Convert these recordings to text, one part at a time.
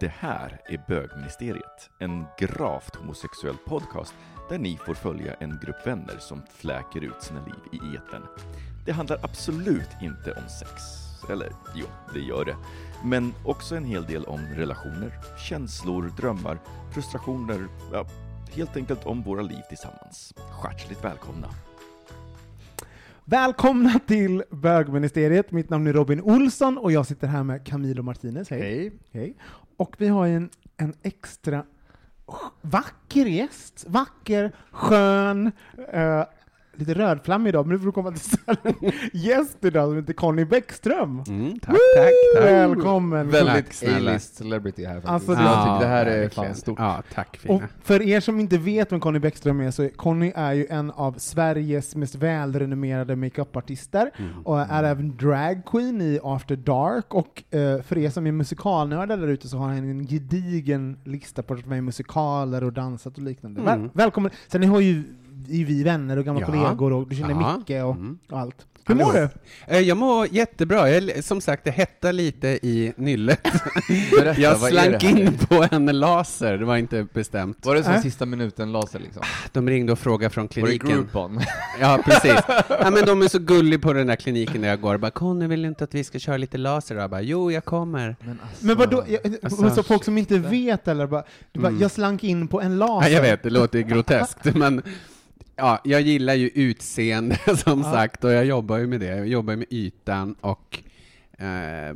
Det här är Bögministeriet, en gravt homosexuell podcast där ni får följa en grupp vänner som fläker ut sina liv i etern. Det handlar absolut inte om sex. Eller jo, det gör det. Men också en hel del om relationer, känslor, drömmar, frustrationer, ja, helt enkelt om våra liv tillsammans. Hjärtligt välkomna! Välkomna till Bögministeriet. Mitt namn är Robin Olsson och jag sitter här med Camilo Martinez. Hej. Hej. Hej. Och vi har ju en, en extra vacker gäst. Vacker, skön, eh, lite rödflammig idag, men nu får du komma till en gäst idag som heter Conny Bäckström. Mm, tack, tack, tack. Välkommen! Väldigt. A-list celebrity här faktiskt. Alltså, jag det- tycker det här är verkligen. fan stort. Ja, tack Och fina. för er som inte vet vem Conny Bäckström är, så Conny är ju en av Sveriges mest välrenommerade makeupartister Mm. och är även dragqueen i After Dark. Och eh, för er som är musikalnördar där ute så har han en gedigen lista på att vara med i musikaler och dansat och liknande. Väl, Mm. välkommen! Sen ni har ju är vi vänner och gamla Ja. kollegor och du känner Ja. Micke och, Mm. och allt. Hur mår du? Eh, Jag mår jättebra. Jag, som sagt, det hettar lite i nyllet. Berätta, jag slank in på en laser, det var inte bestämt. Var det som Äh? sista minuten-laser liksom? De ringde och frågade från Var det kliniken. Groupon? Ja, precis. Ja, men de är så gulliga på den där kliniken där jag går. Bara, Conny, vill du inte att vi ska köra lite laser? Jag bara, jo, jag kommer. Men, alltså, Men vadå, jag, Alltså, så folk som inte vet eller bara, du bara Mm. jag slank in på en laser. Ja, jag vet, det låter groteskt, men ja, jag gillar ju utseende som Ja. sagt, och jag jobbar ju med det. Jag jobbar med ytan och eh,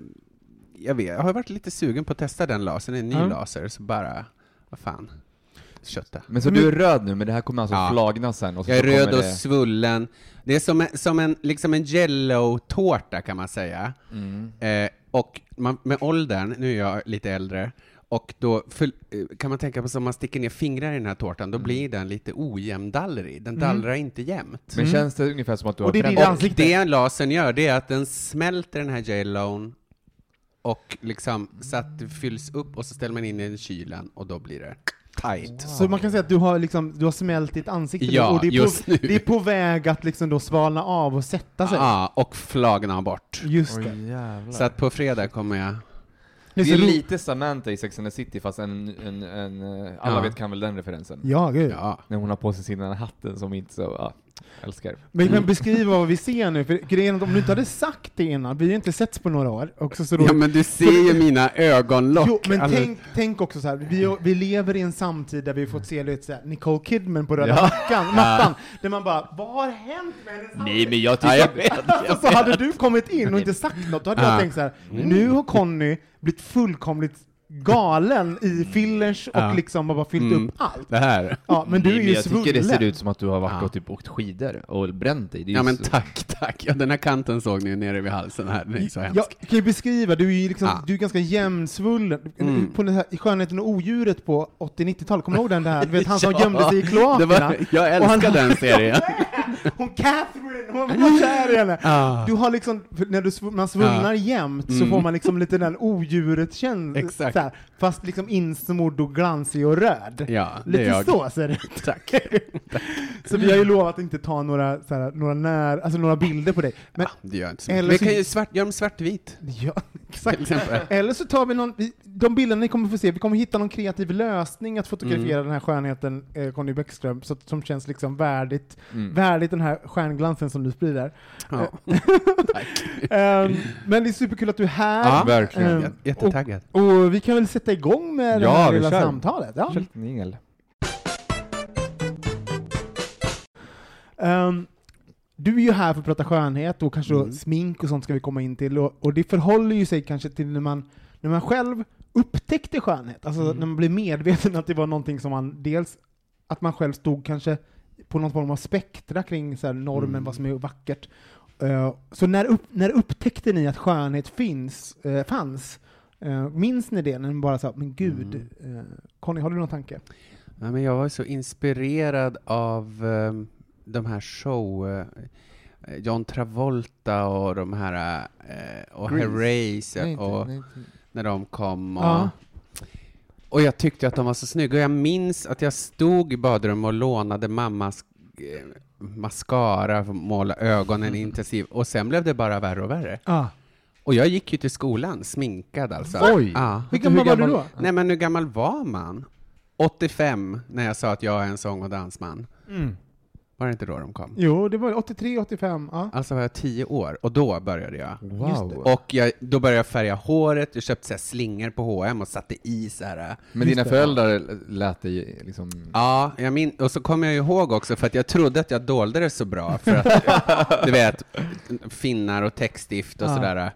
jag, vet, jag har varit lite sugen på att testa den lasern, en ny Ja. laser, så bara, vad fan, kötta. Men så du är röd nu, men det här kommer alltså Ja. flagna sen? Och så Jag är röd och det... svullen. Det är som en, som en, liksom en jello-tårta kan man säga. Mm. Eh, och man, med åldern, nu är jag lite äldre, och då för, eh, kan man tänka på som man sticker ner fingrar i den här tårtan, då blir den lite ojämndallrig. Den Mm. dallrar inte jämnt. Men Mm. känns det ungefär som att du Och har det är bränt ditt Och det lasern gör, det är att den smälter den här jellon och liksom så att det fylls upp och så ställer man in i kylen och då blir det tight. Så man kan säga att du har, liksom, du har smält ditt ansikte Ja, och det är, just på, nu. det är på väg att liksom då svalna av och sätta sig. Ja, och flagna bort. Just det. jävlar. Så att på fredag kommer jag... Det är det lite Samantha i Sex and the City, fast en, en, en eh, alla Ja. vet kan väl den referensen? Ja, gud. Ja. När hon har på sig sin den här hatten som inte så, ja, älskar. Men vi kan beskriva vad vi ser nu, för grejen är att om du inte hade sagt det innan, vi har ju inte setts på några år, också så då, ja, men du ser ju mina ögonlock. Jo, men Alltså, tänk, tänk också så här, vi, vi lever i en samtid där vi har fått se lite så här, Nicole Kidman på röda Ja. mattan, mattan, där man bara, vad har hänt med hennes ansikte? men jag Ja, jag vet. Och så hade du kommit in och inte sagt något, då hade jag Ja. tänkt så här, nu har Conny blivit fullkomligt galen i fillers och Ja. liksom bara fyllt Mm. upp allt. Det här. Ja, men du är ju jag tycker det ser svullen. ut som att du har varit Ja. och typ åkt skidor och bränt dig. Det är Ja men så- tack, tack. Ja, den här kanten såg ni ju nere vid halsen här. Den är så hemsk. Jag kan ju beskriva, du är ju liksom, Ja. du är ganska jämnsvullen. Mm. På den här, I Skönheten och odjuret på 80-90-talet, kommer du ihåg den där? Du vet han som Ja, gömde sig i kloakerna? jag Och han- älskar den serien. Hon Catherine, hon var kär i henne! Ah. Du har liksom, när du, sv- man svullnar jämt så Mm. får man liksom lite den odjuret här, fast liksom insmord och glansig och röd. Ja, Lite jag. så ser det ut. Tack. så vi har ju lovat att inte ta några, så här, några, när, alltså några bilder på dig. Men, ja, det gör inte så eller. Vi så- kan ju svart, göra dem svartvit. ja, exakt. Eller så tar vi någon, vi- de bilderna ni kommer få se, vi kommer hitta någon kreativ lösning att fotografera Mm. den här skönheten, eh, Conny Bäckström, så som känns liksom värdigt, Mm. värdigt den här stjärnglansen som du sprider. Ja. Ehm, men det är superkul att du är här. Ja, verkligen. Jä- Jättetaggad. och, och vi kan väl sätta igång med det Ja, här vi lilla kör. samtalet. Ja. Kör lite jingel. Ehm, du är ju här för att prata skönhet och kanske Mm. smink och sånt ska vi komma in till. Och, och det förhåller ju sig kanske till när man, när man själv upptäckte skönhet, alltså Mm. när man blev medveten att det var någonting som man dels, att man själv stod kanske på någon form av spektra kring så här, normen, Mm. vad som är vackert. Eh, så när, upp, när upptäckte ni att skönhet finns, eh, fanns? Uh, minns ni det? När ni bara sa, men gud, Mm. eh, Conny, har du någon tanke? Ja, men jag var så inspirerad av ehm, de här show... eh, John Travolta och de här... eh, och. Herreys Nej, och nej, inte- när de kom. Och, Ja. och jag tyckte att de var så snygga. Och jag minns att jag stod i badrummet och lånade mammas eh, mascara för att måla ögonen intensivt. Och sen blev det bara värre och värre. Ah. Och jag gick ju till skolan sminkad alltså. Oj! Ja. Hur gammal var du då? Nej men hur gammal var man? 85, när jag sa att jag är en sång och dansman. Mm. Var det inte då de kom? Jo, det var 83, 85. Ja. Alltså var jag 10 år, och då började jag. Wow. Och jag, då började jag färga håret, jag köpte så här slingor på H&M och satte i så här. Men Just dina det. föräldrar lät dig liksom... Ja, jag min, och så kommer jag ihåg också, för att jag trodde att jag dolde det så bra, för att, du vet, finnar och täckstift och Ja. sådär.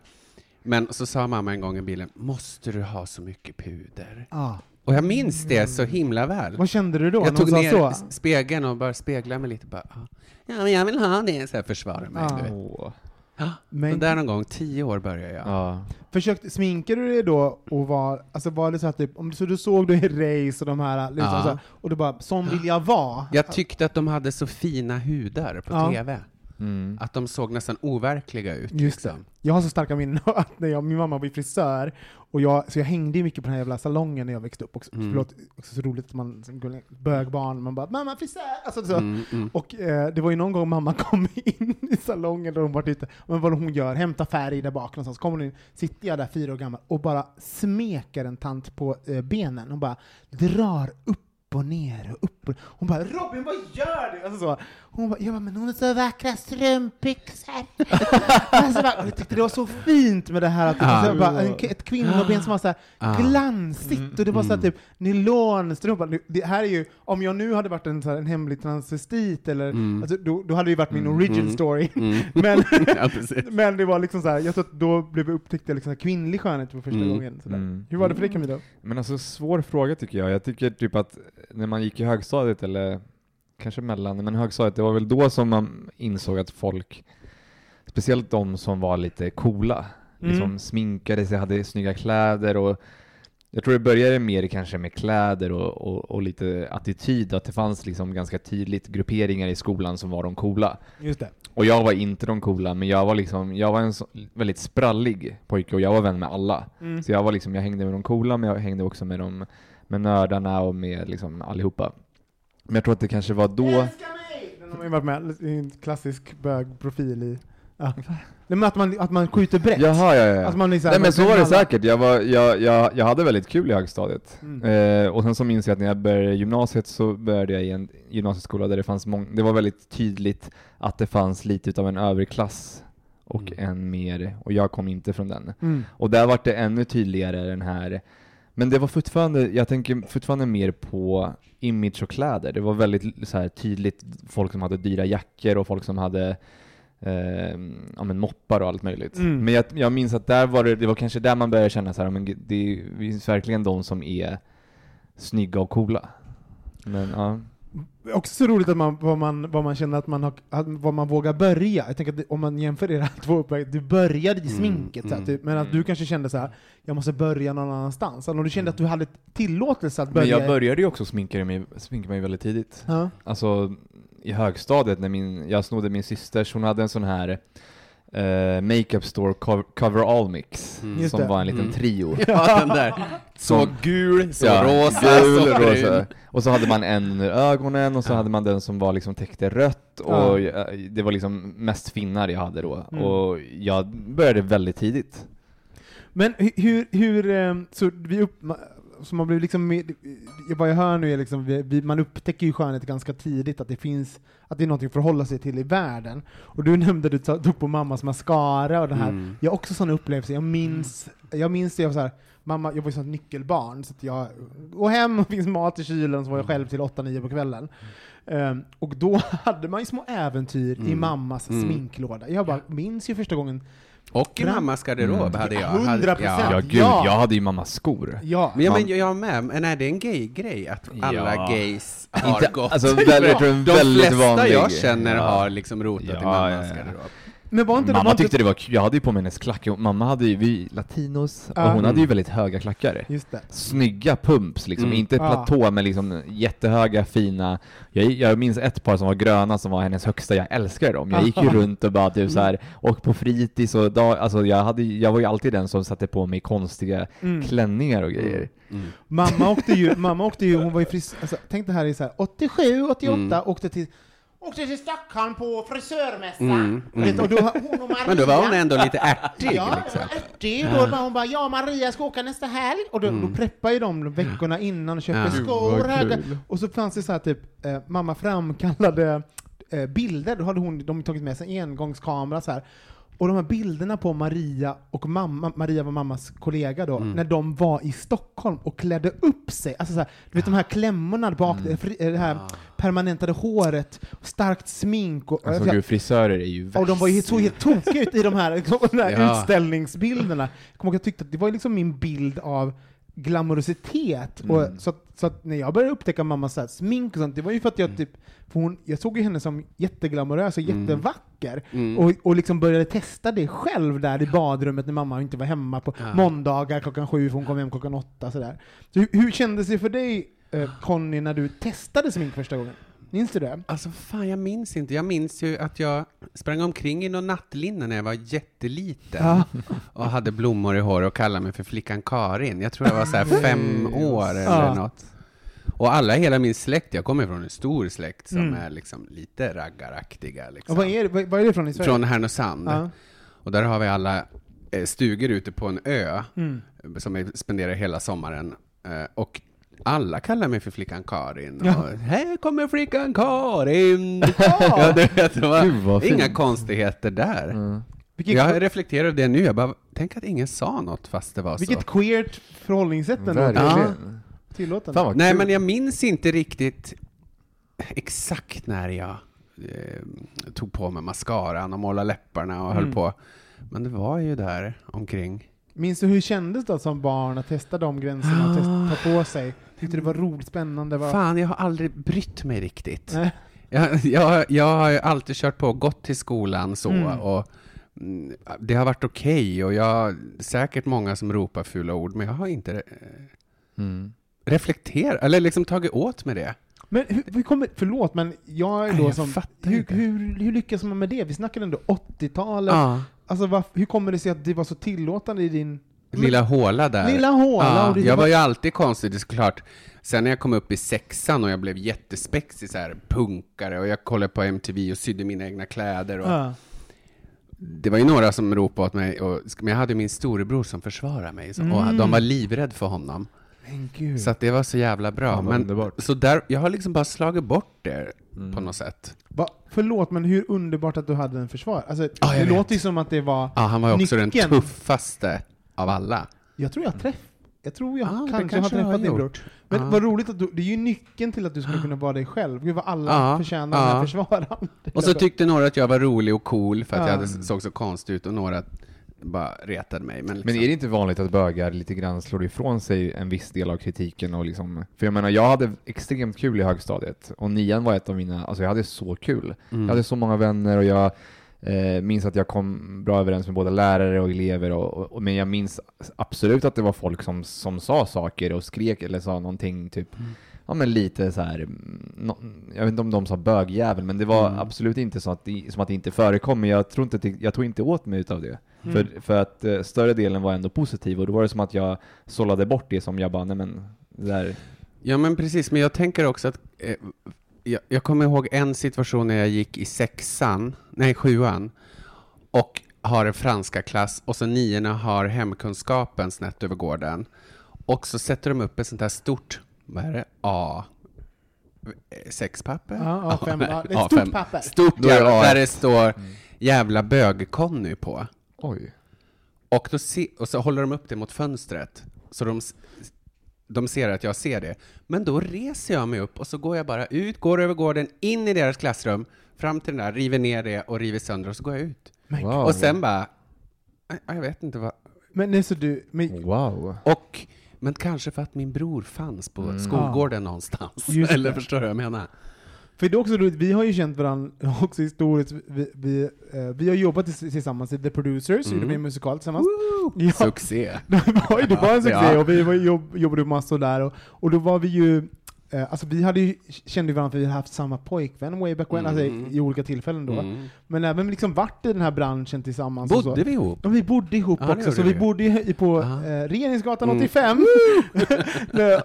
Men så sa mamma en gång i bilen, måste du ha så mycket puder? Ah. Och jag minns det så himla väl. Vad kände du då? Jag tog ner så? spegeln och bara speglade mig lite. Bara, "Ja, ja, men jag vill ha det, så här försvara mig. Åh. Ja, Men där någon gång, tio år började jag. Ja. försökte, sminkade du dig då och var, alltså var det så att typ, om du, så du såg du i race och de här, liksom, Ja. så, och du bara, sån vill jag vara? Jag tyckte att de hade så fina hudar på Ja. TV. Mm. Att de såg nästan overkliga ut. Just det. liksom. Jag har så starka minnen av att när jag, min mamma var frisör, och jag, så jag hängde mycket på den här jävla salongen när jag växte upp. Också, Mm. Förlåt, också så roligt att man, som gullig- bögbarn, man bara 'mamma frisör' alltså, så. Mm, mm. Och eh, det var ju någon gång mamma kom in i salongen och hon var ute, men vad hon gör, hämta färg där bak någonstans, kommer hon in, sitter jag där fyra år gammal och bara smeker en tant på eh, benen, hon bara drar upp och ner och upp och Hon bara 'Robin, vad gör du?' Alltså så. Hon bara, jag bara 'Men hon har så vackra strumpbyxor' alltså bara, Jag tyckte det var så fint med det här att det var så bara, en, ett kvinnoben som var så här Ah. glansigt och det var så här Mm. typ nylonstrumpa. Nu- Det här är ju, om jag nu hade varit en, så här, en hemlig transvestit eller, Mm. alltså, då, då hade det ju varit min Mm. origin Mm. story. Mm. Men, ja, men det var liksom så här, jag tror att då blev jag upptäckte liksom kvinnlig skönhet för första Mm. gången. Så. Mm. Hur var det för dig Camilla? Men alltså svår fråga tycker jag. Jag tycker typ att när man gick i högstadiet eller kanske mellan, men högstadiet, det var väl då som man insåg att folk, speciellt de som var lite coola, Mm. liksom sminkade sig, hade snygga kläder och jag tror det började mer kanske med kläder och, och, och lite attityd, att det fanns liksom ganska tydligt grupperingar i skolan som var de coola. Just det. Och jag var inte de coola, men jag var liksom, jag var en så, väldigt sprallig pojke och jag var vän med alla. Mm. Så jag var liksom, jag hängde med de coola, men jag hängde också med de med nördarna och med liksom allihopa. Men jag tror att det kanske var då... Älska mig! Den har ju varit med, är en klassisk bögprofil i... Ja. Nej, men att man, att man skjuter brett. Jaha, ja, ja. Att man liksom, Nej men så var det alla- säkert, jag, var, jag, jag, jag hade väldigt kul i högstadiet. Mm. Eh, och sen så minns jag att när jag började gymnasiet så började jag i en gymnasieskola där det fanns många, det var väldigt tydligt att det fanns lite utav en överklass och Mm. en mer, och jag kom inte från den. Mm. Och där var det ännu tydligare den här, men det var fortfarande, jag tänker fortfarande mer på image och kläder. Det var väldigt så här tydligt folk som hade dyra jackor och folk som hade eh, ja, men moppar och allt möjligt. Mm. Men jag, jag minns att där var det, det var kanske där man började känna så här, men det finns verkligen de som är snygga och coola. Men ja. Också så roligt att man, vad, man, vad man känner att man har, att, vad man vågar börja. Jag tänker att det, om man jämför era två uppväg, du började i Mm, sminket, så här, mm, typ, men att mm. du kanske kände så här, jag måste börja någon annanstans. Om du kände att du hade tillåtelse att börja. Men jag började ju också sminka mig, sminka mig väldigt tidigt. Ja. Alltså i högstadiet när min, jag snodde min systers, hon hade en sån här eh, Makeup Store cover, cover All Mix, Mm. Som var en liten Mm. trio. Ja, den där. Så Som- gul, så Ja, rosa, gul, så brun. rosa. Och så hade man en under ögonen och så Ja. hade man den som var liksom täckte rött och eh, det var liksom mest finnar jag hade då. Mm. Och jag började väldigt tidigt. Men hu- hur, hur eh, så vi upp, så man blir liksom, vad jag hör nu är liksom, vi, man upptäcker ju skönhet ganska tidigt, att det finns, att det är något att förhålla sig till i världen. Och du nämnde, du ta- tog på mammas mascara och det här. Mm. Jag har också sådana upplevelser, jag minns, jag minns det, jag var så här, mamma, jag var ju sånt nyckelbarn, så att jag går hem och finns mat i kylen, så var jag själv till 8-9 på kvällen. Ehm, och då hade man ju små äventyr i Mm. mammas Mm. sminklåda. Jag bara minns ju första gången, Och i mammas garderob Mm. hade jag. 100%. Hade, Ja, ja. gud, Ja. jag hade ju mammas skor. ja, Men, ja, men jag med, men är det en gay-grej att alla Ja. gays har Inte, gått? alltså, väldigt, jag tror en De väldigt flesta vanlig. jag känner Ja. har liksom rotat Ja, i mammas ja, ja. garderob. Men var inte det, var Mamma inte, tyckte det var kul, jag hade ju på mig hennes klackar, mamma hade ju, vi latinos, och hon Mm. hade ju väldigt höga klackar. Just det. Snygga pumps liksom, Mm. inte platå men liksom jättehöga fina. Jag, jag minns ett par som var gröna som var hennes högsta, jag älskade dem. Jag gick ju runt och bara typ så här, och på fritids och dag, alltså jag, hade, jag var ju alltid den som satte på mig konstiga Mm. klänningar och grejer. Mm. Mamma åkte ju, mamma åkte ju, hon var ju fris, alltså, tänk det här i så här 87, 88, Mm. åkte till Åkte till Stockholm på frisörmässa. Mm, mm. Vet, och då, hon och Maria, Men då var hon ändå lite ärtig Ja, liksom. ärtig. Då var hon bara, ja Maria ska åka nästa helg. Och då, då preppade ju de veckorna innan och köpte Ja. skor. Kul. Och så fanns det så här typ, eh, mamma framkallade eh, bilder, då hade hon, de tagit med sig en engångskamera så här. Och de här bilderna på Maria och mamma, Maria var mammas kollega då, när de var i Stockholm och klädde upp sig. Alltså så här, du vet de här klämmorna bak, fri- det här permanentade håret, starkt smink och, Alltså gud, frisörer är ju värst. och de var ju så helt tokiga ut i de här, liksom, de här Ja. utställningsbilderna. Jag kommer ihåg att jag tyckte att det var liksom min bild av glamorositet. Och Mm. så, att, så att när jag började upptäcka mammas så smink och sånt, det var ju för att jag typ, för hon, jag såg ju henne som jätteglamorös och jättevacker. Mm. Och, och liksom började testa det själv där i badrummet när mamma inte var hemma på Ja. måndagar klockan sju, för hon kom hem klockan åtta. Sådär. Så hur, hur kändes det för dig, eh, Conny, när du testade smink första gången? Minns du det? Alltså fan, jag minns inte. Jag minns ju att jag sprang omkring i någon nattlinne när jag var jätteliten. Ja. Och hade blommor i håret och kallade mig för flickan Karin. Jag tror jag var så här fem år eller Ja. något. Och alla hela min släkt, jag kommer från en stor släkt som Mm. är liksom lite raggaraktiga. Liksom. Och vad, är, vad, är det från i Sverige? Från Härnösand. Ja. Och där har vi alla eh, stugor ute på en ö Mm. som jag spenderar hela sommaren. Eh, och alla kallar mig för flickan Karin. Ja. Och, här kommer flickan Karin! ja, det, vet, det var Gud, vad inga fint. konstigheter där. Mm. Vilket, Jag reflekterar över det nu, jag bara, tänk att ingen sa något fast det var vilket så. queert förhållningssätt ändå. Verkligen. Tillåtande. Nej, men jag minns inte riktigt exakt när jag eh, tog på mig mascaran och målade läpparna och Mm. höll på. Men det var ju där omkring. Minns du hur det kändes då som barn att testa de gränserna och testa, ta på sig? Tyckte det var roligt, spännande? Var... Fan, jag har aldrig brytt mig riktigt. Nej. Jag, jag, jag har alltid kört på och gått till skolan så Mm. och mm, det har varit okej och jag säkert många som ropar fula ord men jag har inte eh, Mm. reflekterat eller liksom tagit åt med det. Men hur, hur kommer, förlåt, men jag är då jag som... Hur, hur, hur lyckas man med det? Vi snackade ändå 80-talet. Ja. Alltså, hur kommer det sig att det var så tillåtande i din... Lilla håla där. Lilla håla. Ja, och det jag var ju alltid konstig, det är såklart. Sen när jag kom upp i sexan och jag blev jättespexig, så här punkare, och jag kollade på MTV och sydde mina egna kläder. Och Ja. Det var ju några som ropade åt mig, och, men jag hade min storebror som försvarade mig, så, och Mm. de var livrädda för honom. Så att det var så jävla bra. Vad men, underbart. så där, jag har liksom bara slagit bort det Mm. på något sätt. Va, förlåt, men hur underbart att du hade en försvar. Alltså, Ja, det vet. låter ju som att det var... Ja, han var ju också Nyckeln. den tuffaste av alla. Jag tror jag träff... Jag tror jag Ja, det kanske, kanske har träffat din bror. Men Ja. vad roligt att du, det är ju nyckeln till att du skulle kunna vara dig själv. Gud vad alla Ja, förtjänar ja. den här försvararen. Och så tyckte några att jag var rolig och cool för att Ja. jag hade, såg så konstig ut och några bara retade mig. Men, liksom, Men är det inte vanligt att bögar lite grann slår ifrån sig en viss del av kritiken och liksom, för jag menar jag hade extremt kul i högstadiet och nian var ett av mina, alltså jag hade så kul. Mm. Jag hade så många vänner och jag eh, minns att jag kom bra överens med både lärare och elever och, och, och men jag minns absolut att det var folk som, som sa saker och skrek eller sa någonting typ Mm. Ja men lite så här mm, nå- jag vet inte om de sa bögjävel, men det var Mm. absolut inte så att det, som att det inte förekom, men jag tror inte, jag tog inte åt mig utav det. Mm. För, för att eh, större delen var ändå positiv, och då var det som att jag sållade bort det som jag bara, nej men, där, Ja, men precis. Men jag tänker också att eh, jag, jag kommer ihåg en situation när jag gick i sexan, nej sjuan, och har en franska klass och så niorna har hemkunskapen snett över gården. Och så sätter de upp ett sånt här stort, vad är det, A, eh, sexpapper? Ja, A5, nej, ja, det är ett stort A5. papper. Stort jävla, A1. där det står jävla bög-Conny på. oj. Och, då se, och så håller de upp det mot fönstret, så de, de ser att jag ser det. Men då reser jag mig upp och så går jag bara ut, går över gården, in i deras klassrum, fram till den där, river ner det och river sönder och så går jag ut. Wow. Och sen bara, "Nej, jag vet inte vad, men nej, så du, men, Wow. och men kanske för att min bror fanns på Mm. skolgården någonstans. Just Eller det. förstår du vad jag menar? För det är också roligt, vi har ju känt varandra också historiskt, vi, vi, eh, vi har jobbat tillsammans i The Producers, Mm. gjorde vi en musikal tillsammans. Ja, Succé. det var ju det var en succé Ja. och vi jobb, jobbade massor där och, och då var vi ju Alltså vi hade ju, kände varandra för vi hade haft samma pojkvän way back when, alltså Mm. i olika tillfällen då. Mm. Men även liksom varit i den här branschen tillsammans. Bodde vi ihop? Ja, vi bodde ihop det också, så vi vi. bodde på Ja. eh, Regeringsgatan Mm. 85,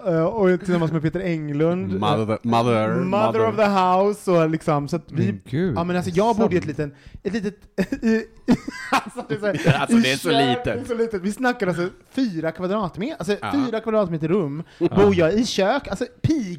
Eh, och tillsammans med Peter Englund, eh, Mother, mother, mother of the house, och liksom, så vi, ja men alltså jag bodde i ett litet, ett litet, alltså det är så, här, Alltså, i det är så kök- litet. Det är så litet. Vi snackar alltså fyra kvadratmeter, alltså Ja. fyra kvadratmeter rum, bor jag i kök, alltså pig,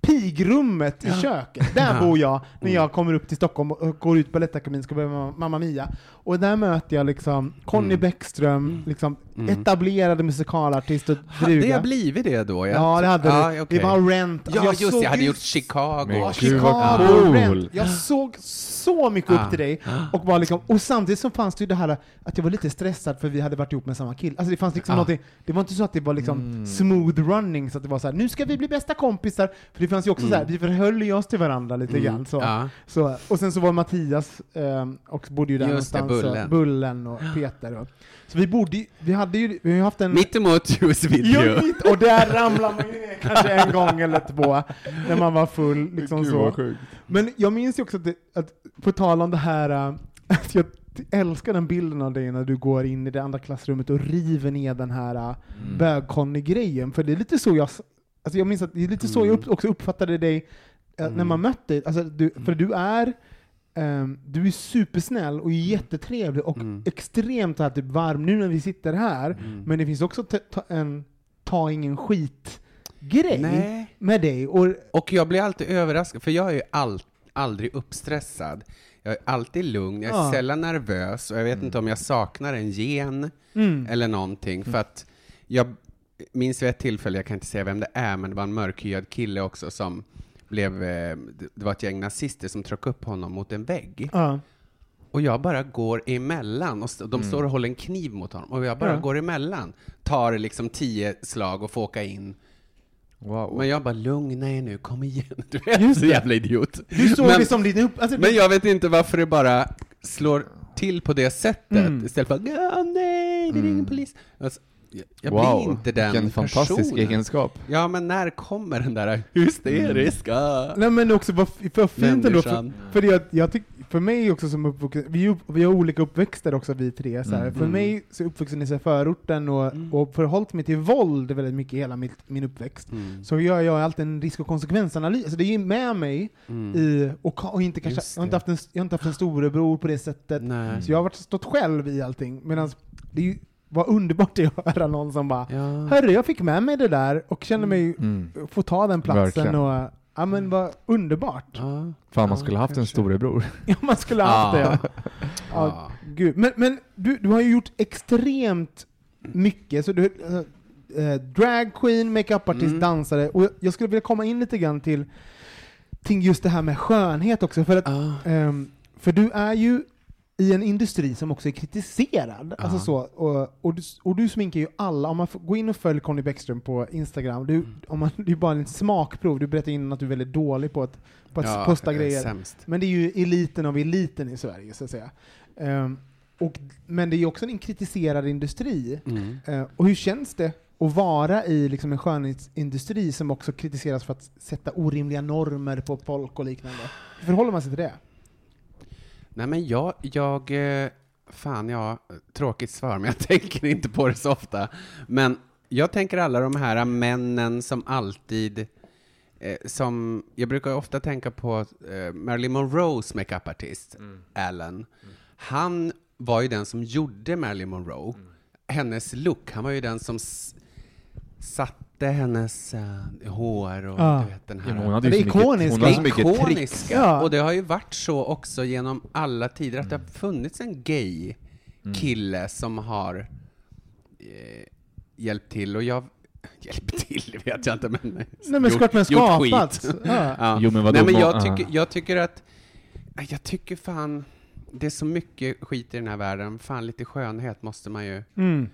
pigrummet i köket, där Ja. bor jag när Mm. jag kommer upp till Stockholm och går ut på Balettakademin ska börja med Mamma Mia. Och där möter jag liksom Conny Mm. Bäckström, liksom Mm. etablerade musikalartist och Hade druga. jag blivit det då? Ja, det hade du. okej. Det var Rent. Ja, just det, såg jag hade gjort Chicago. Men Chicago, cool. Rent. Jag såg så mycket upp Ah. till dig. Och, var liksom, och samtidigt så fanns det ju det här att jag var lite stressad för vi hade varit ihop med samma kille. Alltså det fanns liksom Ah. någonting, det var inte så att det var liksom Mm. smooth running, så att det var så här, nu ska vi bli bästa kompisar. För det fanns ju också så här, vi förhöll ju oss till varandra lite Mm. grann. Så. Ja. Så, och sen så var Mattias, ehm, och bodde ju där Just det, någonstans, så- Bullen. Bullen och Peter. Och, så vi bodde ju- vi hade ju, vi har ju haft en... Mittemot Video. Jo, mitt, och där ramlade man ju ner kanske en gång eller två, när man var full. Liksom så. Men jag minns ju också att, det, att på tal om det här, äh, att jag älskar den bilden av dig när du går in i det andra klassrummet och river ner den här äh, Mm. bög-Conny-grejen, för det är lite så jag, alltså jag minns att det är lite så jag upp, också uppfattade dig äh, när Mm. man mötte dig, alltså du, för du är ehm, du är supersnäll och jättetrevlig och Mm. extremt här, typ varm nu när vi sitter här, Mm. men det finns också ta, en ta ingen skit-grej med dig. Och, Och jag blir alltid överraskad, för jag är ju all, aldrig uppstressad. Jag är alltid lugn, jag är Ja. sällan nervös och jag vet inte om jag saknar en gen mm. eller någonting. För att jag minns vid ett tillfälle, jag kan inte säga vem det är, men det var en mörkhyad kille också som blev, eh, det var ett gäng nazister som tryckte upp honom mot en vägg. Ja. Och jag bara går emellan, och de står och håller en kniv mot honom, och jag bara Ja. går emellan. Tar liksom tio slag och får åka in. Wow. Men jag bara, lugna er nu, kom igen. Du är Just så jävla idiot. Du såg men, det som din upp... Alltså, men jag vet inte varför det bara slår till på det sättet, Mm. istället för att, nej, det är ingen Mm. polis. Alltså, jag jag wow. blir inte den Vilken fantastisk personen. egenskap. Ja, men när kommer den där hysteriska Nej men också vad fint ändå, för, för, det, jag tyck, för mig också som uppvuxen, vi, upp, vi har olika uppväxter också vi tre, så. Mm. för mig så jag uppvuxen i så förorten och, Mm. och förhållit mig till våld väldigt mycket hela mitt, min uppväxt. Mm. Så gör jag alltid en risk och konsekvensanalys, alltså det är ju med mig Mm. i, och, och inte kanske, jag har inte, haft en, jag har inte haft en storebror på det sättet, Nej. så jag har varit, stått själv i allting, medan det är ju, var underbart att höra någon som bara Ja. Hörru, jag fick med mig det där och känner mig Mm. få ta den platsen Verkligen. och ja men vad underbart. Ja. Fan, Ja, man skulle haft en kanske. storebror. Ja, man skulle ha haft det. Ja. Ja, Ja. gud. Men, men du, du har ju gjort extremt mycket, så du äh, äh, drag queen, makeupartist, Mm. dansare, och jag skulle vilja komma in lite grann till, till just det här med skönhet också, för att Ja. Ehm, för du är ju i en industri som också är kritiserad. Alltså så, och, och, du, och du sminkar ju alla. Om man får gå in och följ Conny Bäckström på Instagram, du, Mm. om man, det är bara en smakprov. Du berättade innan att du är väldigt dålig på att, på att Ja, posta grejer. Sämst. Men det är ju eliten av eliten i Sverige, så att säga. Ehm, och, men det är ju också en kritiserad industri. Mm. Eh, och hur känns det att vara i liksom en skönhetsindustri som också kritiseras för att sätta orimliga normer på folk och liknande? Hur förhåller man sig till det? Nej, men jag, jag, eh, fan ja, tråkigt svar, men jag tänker inte på det så ofta. Men jag tänker alla de här männen som alltid, eh, som, jag brukar ofta tänka på eh, Marilyn Monroes makeupartist, Alan. Han var ju den som gjorde Marilyn Monroe. Hennes look, han var ju den som s- satte hennes eh, hår och Ja. du vet den Ja, här... men hon hade Det ju är så mycket, ikoniskt. hon hade så Det mycket ikoniska. Ja. Och det har ju varit så också genom alla tider att det har funnits en gay kille som har eh, hjälpt till och jag hjälpt till vet jag inte men Nej men gjort- men gjort skapat. skit. Ja. Ja. Jo, men vadå, Nej men jag ja. tycker, jag tycker att jag tycker fan det är så mycket skit i den här världen. Fan, lite skönhet måste man ju... Mm.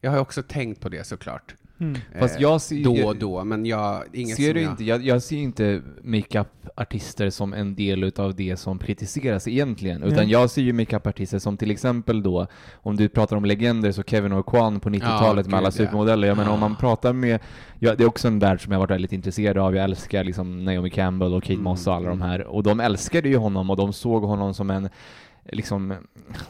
Jag har också tänkt på det såklart. Mm. Fast Eh, jag ser- Då och då, men jag... Inget Ser som du jag... inte, jag, jag ser inte makeup-artister som en del utav det som kritiseras egentligen, utan Nej. jag ser ju makeup-artister som till exempel då, om du pratar om legender, så Kevin och Kwan på 90-talet Ja, med alla supermodeller. Jag menar om man pratar med, ja, det är också en värld som jag har varit väldigt intresserad av, jag älskar liksom Naomi Campbell och Kate Mm, Moss och alla de mm. här, och de älskade ju honom och de såg honom som en liksom,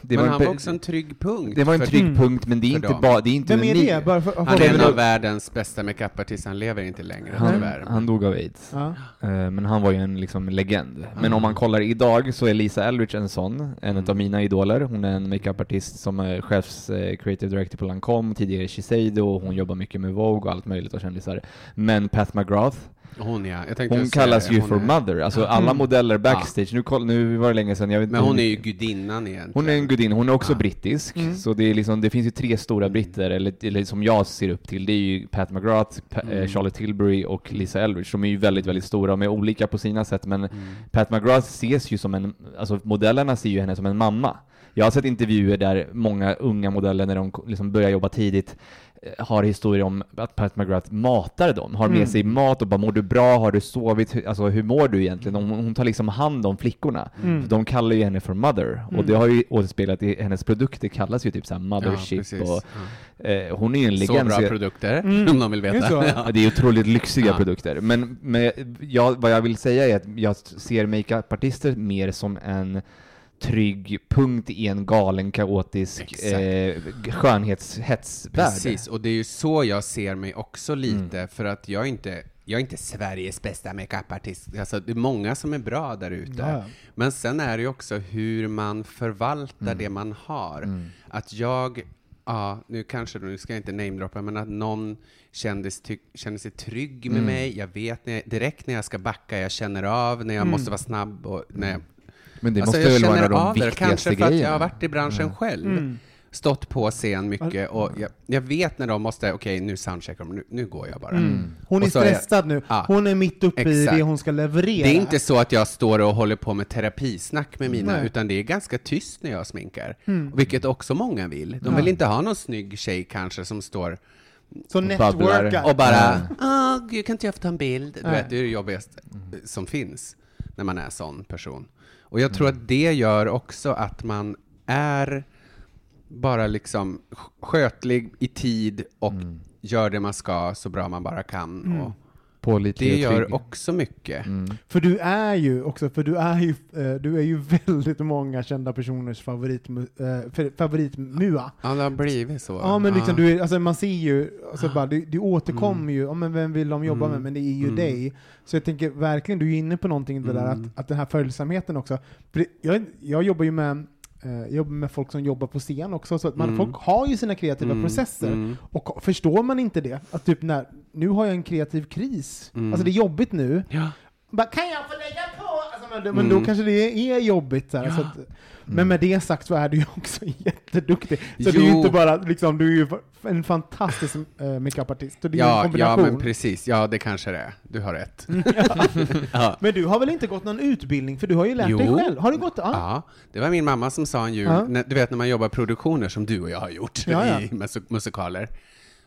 det men var han en, var också en trygg punkt. det var en trygg Mm. punkt, men det är inte bara, det är inte Vem är det? Bara för, Han är en av världens bästa makeupartister, han lever inte längre han, tyvärr. han dog av aids. Ja. Eh, Men han var ju en liksom legend. Men Mm. om man kollar idag så är Lisa Eldridge en sån, en Mm. av mina idoler. Hon är en makeupartist som är chefs eh, creative director på Lancome, tidigare Shiseido, och hon jobbar mycket med Vogue och allt möjligt och kändisar. Men Pat McGrath, Hon ja, jag tänkte hon kallas ju hon for är- mother. Alltså alla Mm. modeller backstage, nu, koll, nu var det länge sedan, jag vet Men hon hur- är ju gudinnan egentligen. hon är en gudinna, hon är också Ja. brittisk, Mm. så det, är liksom, det finns ju tre stora britter, eller, eller som jag ser upp till, det är ju Pat McGrath, pa, eh, Mm. Charlotte Tilbury och Lisa Eldridge. De är ju väldigt, väldigt stora, de är olika på sina sätt, men Mm. Pat McGrath ses ju som en, alltså modellerna ser ju henne som en mamma. Jag har sett intervjuer där många unga modeller, när de liksom börjar jobba tidigt, har historier om att Pat McGrath matar dem, har med Mm. sig mat och bara “mår du bra? Har du sovit? Hur- Alltså hur mår du egentligen?” Hon, hon tar liksom hand om flickorna. Mm. De kallar ju henne för mother, och Mm. det har ju återspeglat i hennes produkter kallas ju typ såhär Ja, mothership precis. och Ja. eh, hon är ju en Så legend. bra jag- produkter, Mm. om de vill Det är veta. så. Ja, det är otroligt lyxiga Ja. produkter. Men, men jag, vad jag vill säga är att jag ser makeupartister mer som en trygg punkt i en galen, kaotisk eh, skönhetshetsvärld. Precis, och det är ju så jag ser mig också lite, Mm. för att jag är inte, jag är inte Sveriges bästa makeupartist. Alltså, det är många som är bra där ute. Ja. Men sen är det ju också hur man förvaltar Mm. det man har. Mm. Att jag, ja, nu kanske, nu ska jag inte namedroppa, men att någon kändes kände sig trygg med Mm. mig. Jag vet när jag, direkt när jag ska backa, jag känner av när jag Mm. måste vara snabb och när jag, Men det alltså, måste väl vara de viktigaste kanske för att grejerna? jag har varit i branschen själv. Mm. Stått på scen mycket och jag, jag vet när de måste, okej nu soundcheckar de, nu, nu går jag bara. Mm. Hon är så är jag- stressad nu. Ja. Hon är mitt uppe i Exakt. det hon ska leverera. Det är inte så att jag står och håller på med terapisnack med mina, Nej. utan det är ganska tyst när jag sminkar. Mm. Vilket också många vill. De Ja. vill inte ha någon snygg tjej kanske som står Så babblar. networka. och bara Ja. Åh, gud, kan inte jag få ta en bild? Du vet, det är det jobbigaste som finns när man är sån person. Och jag tror att det gör också att man är bara liksom sk- skötlig i tid och Mm. gör det man ska så bra man bara kan. Mm. Och Pålitlig det gör också mycket. Mm. För du är ju också, för du är ju, eh, du är ju väldigt många kända personers favorit, eh, favoritmua. Ja, det har blivit så. Ja men liksom, Ja. du är, alltså man ser ju, alltså bara, du, du återkommer ju, ja men vem vill de jobba Mm. med, men det är ju Mm. dig. Så jag tänker verkligen, du är inne på någonting det där Mm. att, att den här följsamheten också. För det, jag, jag jobbar ju med jag jobbar med folk som jobbar på scen också, så att man, Mm. folk har ju sina kreativa Mm, processer. mm. Och förstår man inte det, att typ när, nu har jag en kreativ kris, Mm. alltså det är jobbigt nu, Ja. bara, kan jag få lägga på? Alltså, men, men Mm. då kanske det är jobbigt. Så här, Ja. så att, men med det sagt så är du ju också jätteduktig. Så Jo. du är ju inte bara, liksom, du är ju en fantastisk äh, makeupartist. Så det är ju en Ja, ja, kombination. men precis. Ja, det kanske det är. Du har rätt. ja. Men du har väl inte gått någon utbildning, för du har ju lärt dig Jo. själl? Har du gått? Ja. Ja, det var min mamma som sa en jul, Ja. när, du vet när man jobbar produktioner som du och jag har gjort Ja, ja. i mus- musikaler.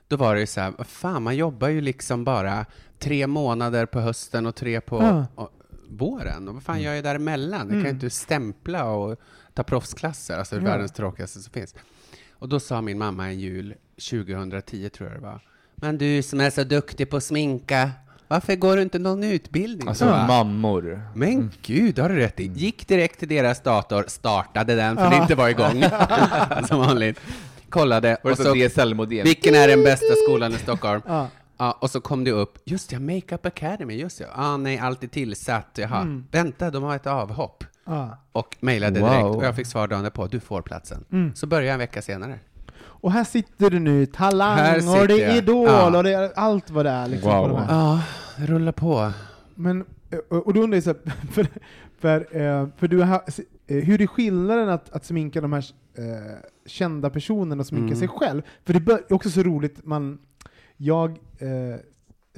Då var det ju så här, fan, man jobbar ju liksom bara tre månader på hösten och tre på Ja. och, våren. Och vad fan gör jag däremellan? Jag kan Mm. ju inte stämpla och ta proffsklasser, alltså det Ja. världens tråkigaste som finns. Och då sa min mamma en jul, 2010 tror jag det var, Men du som är så duktig på att sminka, varför går du inte någon utbildning? Alltså Va? mammor. Men gud, har du rätt i. Gick direkt till deras dator, startade den för det Ja. inte var igång, som vanligt. Kollade, det och så vilken är den bästa skolan i Stockholm? Ja. Ja, och så kom det upp, just ja, Makeup Academy, just ja. Ah, nej, allt är tillsatt, jaha. Mm. Vänta, de har ett avhopp. Ja. Och mejlade Wow. direkt, och jag fick svar dagen därpå, du får platsen. Mm. Så började jag en vecka senare. Och här sitter du nu, Talang och det är jag. Idol Ja. och det är allt vad det är. Liksom, Wow. på. Ja, rulla på. Men, eh, och då undrar jag så här, för, för, eh, för du har, eh, hur är skillnaden att, att sminka de här eh, kända personerna och sminka Mm. sig själv? För det är också så roligt, man, jag, eh,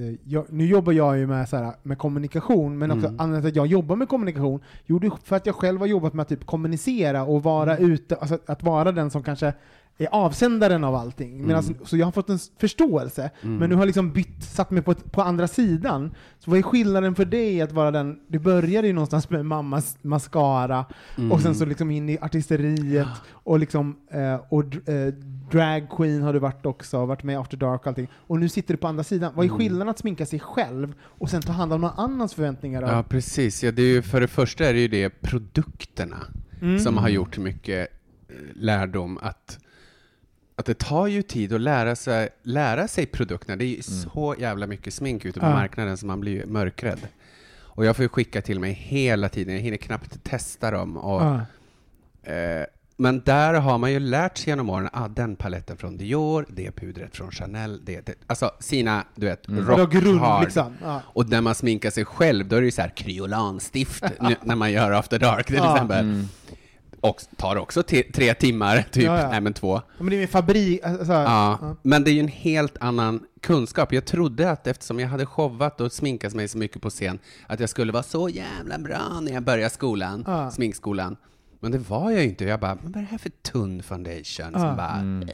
eh, jag, nu jobbar jag ju med, så här, med kommunikation, men också Mm. anledningen till att jag jobbar med kommunikation, jo är för att jag själv har jobbat med att typ kommunicera och vara Mm. ute, alltså att vara den som kanske är avsändaren av allting. Medan, Mm. Så jag har fått en förståelse, Mm. men nu har jag liksom bytt, satt mig på, på andra sidan. Så vad är skillnaden för dig att vara den, du började ju någonstans med mammas mascara, Mm. och sen så liksom in i artisteriet, och liksom, eh, och eh, drag queen har du varit också, varit med i After Dark och allting. Och nu sitter du på andra sidan. Vad är Mm. skillnaden att sminka sig själv, och sen ta hand om någon annans förväntningar? Ja, Av? precis. Ja, det är ju, för det första är det ju det produkterna Mm. som har gjort mycket eh, lärdom att att det tar ju tid att lära sig, lära sig produkterna. Det är ju så jävla mycket smink ute på Ja. marknaden så man blir ju mörkrädd. Och jag får ju skicka till mig hela tiden, jag hinner knappt testa dem. Och, Ja. eh, men där har man ju lärt sig genom åren, ah, den paletten från Dior, det pudret från Chanel, det, det alltså sina, du vet, Vadå rock grund hard. liksom? Ja. Och när man sminkar sig själv, då är det ju så här kryolanstift nu, när man gör After Dark till Ja. exempel. Mm. Och tar också tre timmar, typ, Ja, ja. nej men två. Men det är min fabrik, alltså, Ja, ja. men det är ju en helt annan kunskap. Jag trodde att eftersom jag hade showat och sminkat mig så mycket på scen, att jag skulle vara så jävla bra när jag började skolan, sminkskolan. Men det var jag ju inte. Jag bara, men vad är det här för tunn foundation? Ja. Som bara, Mm.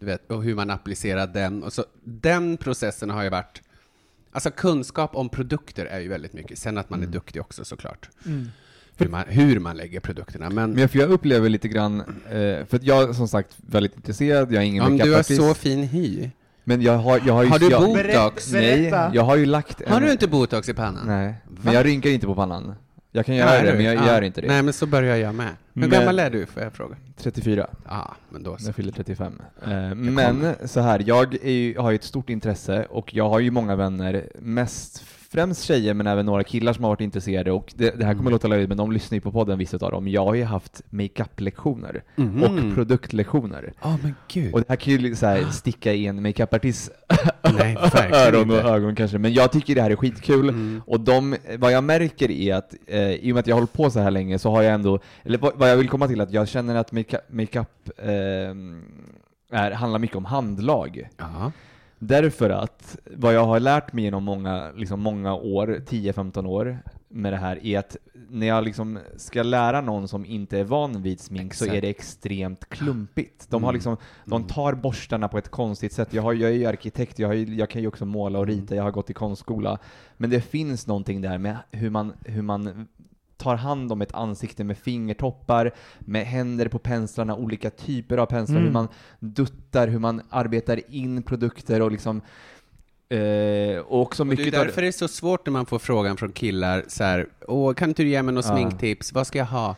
du vet, och hur man applicerar den. Och så, den processen har ju varit, alltså kunskap om produkter är ju väldigt mycket. Sen att man är duktig också såklart. Mm. Hur man, hur man lägger produkterna. Men, Men jag, för jag upplever lite grann, eh, för att jag är som sagt väldigt intresserad, jag är ingen ja, men du har makeupartist, så fin hy. men jag har, jag har ju... Har du jag, botox? Nej, Berätta. jag har ju lagt en... Har du inte botox i pannan? Nej, Va? men jag rynkar inte på pannan. Jag kan göra Nej, det, men jag ja. gör inte det. Nej, men så börjar jag med. Hur Men- gammal är du, får jag fråga? 34. Ja, men då så. Jag fyller 35. Eh, men så här, jag ju, har ju ett stort intresse och jag har ju många vänner, mest främst tjejer men även några killar som har varit intresserade och det, det här kommer Mm. låta löjligt men de lyssnar ju på podden vissa av dem. Jag har ju haft makeup-lektioner Mhm. och produktlektioner. Ja, men gud. Och det här kan ju så här, sticka i en makeupartists öron och ögon kanske, men jag tycker det här är skitkul. Mm. Och de, vad jag märker är att, eh, i och med att jag har hållit på så här länge så har jag ändå, eller vad, jag vill komma till att jag känner att makeup, makeup eh, är, handlar mycket om handlag. Ja. Därför att vad jag har lärt mig genom många, liksom många år, 10-15 år med det här, är att när jag liksom ska lära någon som inte är van vid smink så Exakt. är det extremt klumpigt. De har Mm. liksom, de Mm. tar borstarna på ett konstigt sätt. Jag, har, jag är ju arkitekt, jag, har, jag kan ju också måla och Mm. rita, jag har gått i konstskola. Men det finns någonting där med hur man, hur man tar hand om ett ansikte med fingertoppar, med händer på penslarna, olika typer av penslar, Mm. hur man duttar, hur man arbetar in produkter och liksom eh, och också Och det är mycket därför det är så svårt när man får frågan från killar så här, åh, kan inte du ge mig något Ja. sminktips? Vad ska jag ha?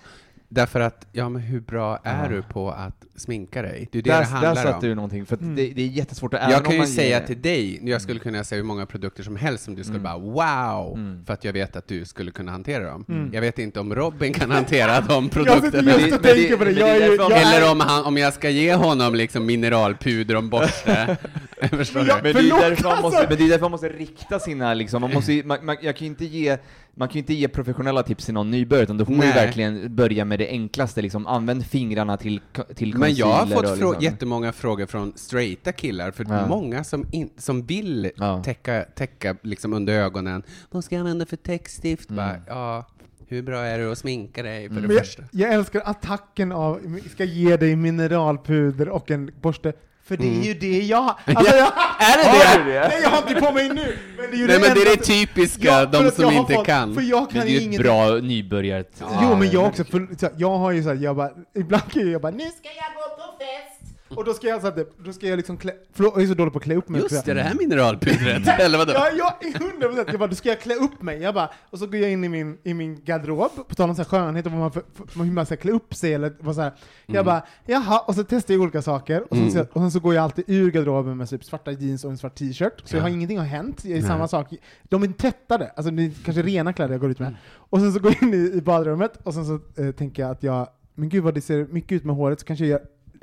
Därför att, ja men hur bra är Ja. du på att sminka dig? Det är det där, det där handlar satte om. du någonting, för att Mm. det, det är jättesvårt att Jag om kan ju säga ger- till dig, jag skulle kunna säga hur många produkter som helst som du skulle bara wow, Mm. för att jag vet att du skulle kunna hantera dem. Mm. Jag vet inte om Robin kan hantera de Jag sitter produkterna. men det- tänker på det. men det Jag är jag Eller om, han, om jag ska ge honom liksom mineralpuder och en borste. Förstår Men jag- Men det, är Förlåt, därför man måste, alltså! men det är därför man måste rikta sina, liksom, man måste, man, man, jag kan ju inte ge, man kan ju inte ge professionella tips till någon nybörjare, utan då får man ju verkligen börja med det enklaste, liksom, använd fingrarna till, till Men jag har fått liksom. jättemånga frågor från straighta killar, för Ja. många som, in- som vill Ja. täcka, täcka liksom under ögonen. Vad ska jag använda för textstift? Mm. Bara, ja, hur bra är det att sminka dig för men det jag, första? jag älskar attacken av, ska ge dig mineralpuder och en borste, för det är Mm. ju det jag. Alltså jag, Är det Har det? du det? Nej, jag har inte på mig nu! Men det är ju Nej men det är det typiska, Ja, de som inte fått- kan. För jag Men kan det är ju ett bra nybörjar... Jo, men jag också, för, jag har ju såhär, jag bara, ibland kan jag bara, nu ska jag gå på fest! Och då ska jag, så att, då ska jag liksom klä, förlåt, jag är så dålig på att klä upp mig. Just det, det här mineralpudret. Eller vadå? Ja, jag är hundra procent. Jag bara, då ska jag klä upp mig. Jag bara, och så går jag in i min, i min garderob, på tal om så här skönhet och vad man för, för, hur man ska klä upp sig eller vad så här. Jag Mm. bara, jaha, och så testar jag olika saker, och, så, Mm. och sen så går jag alltid ur garderoben med typ svarta jeans och en svart t-shirt, så jag Ja. har ingenting har hänt, det är samma sak. De är tvättade, alltså det är kanske rena kläder jag går ut med. Mm. Och sen så går jag in i, i badrummet, och sen så eh, tänker jag att jag, men gud vad det ser mycket ut med håret, så kanske jag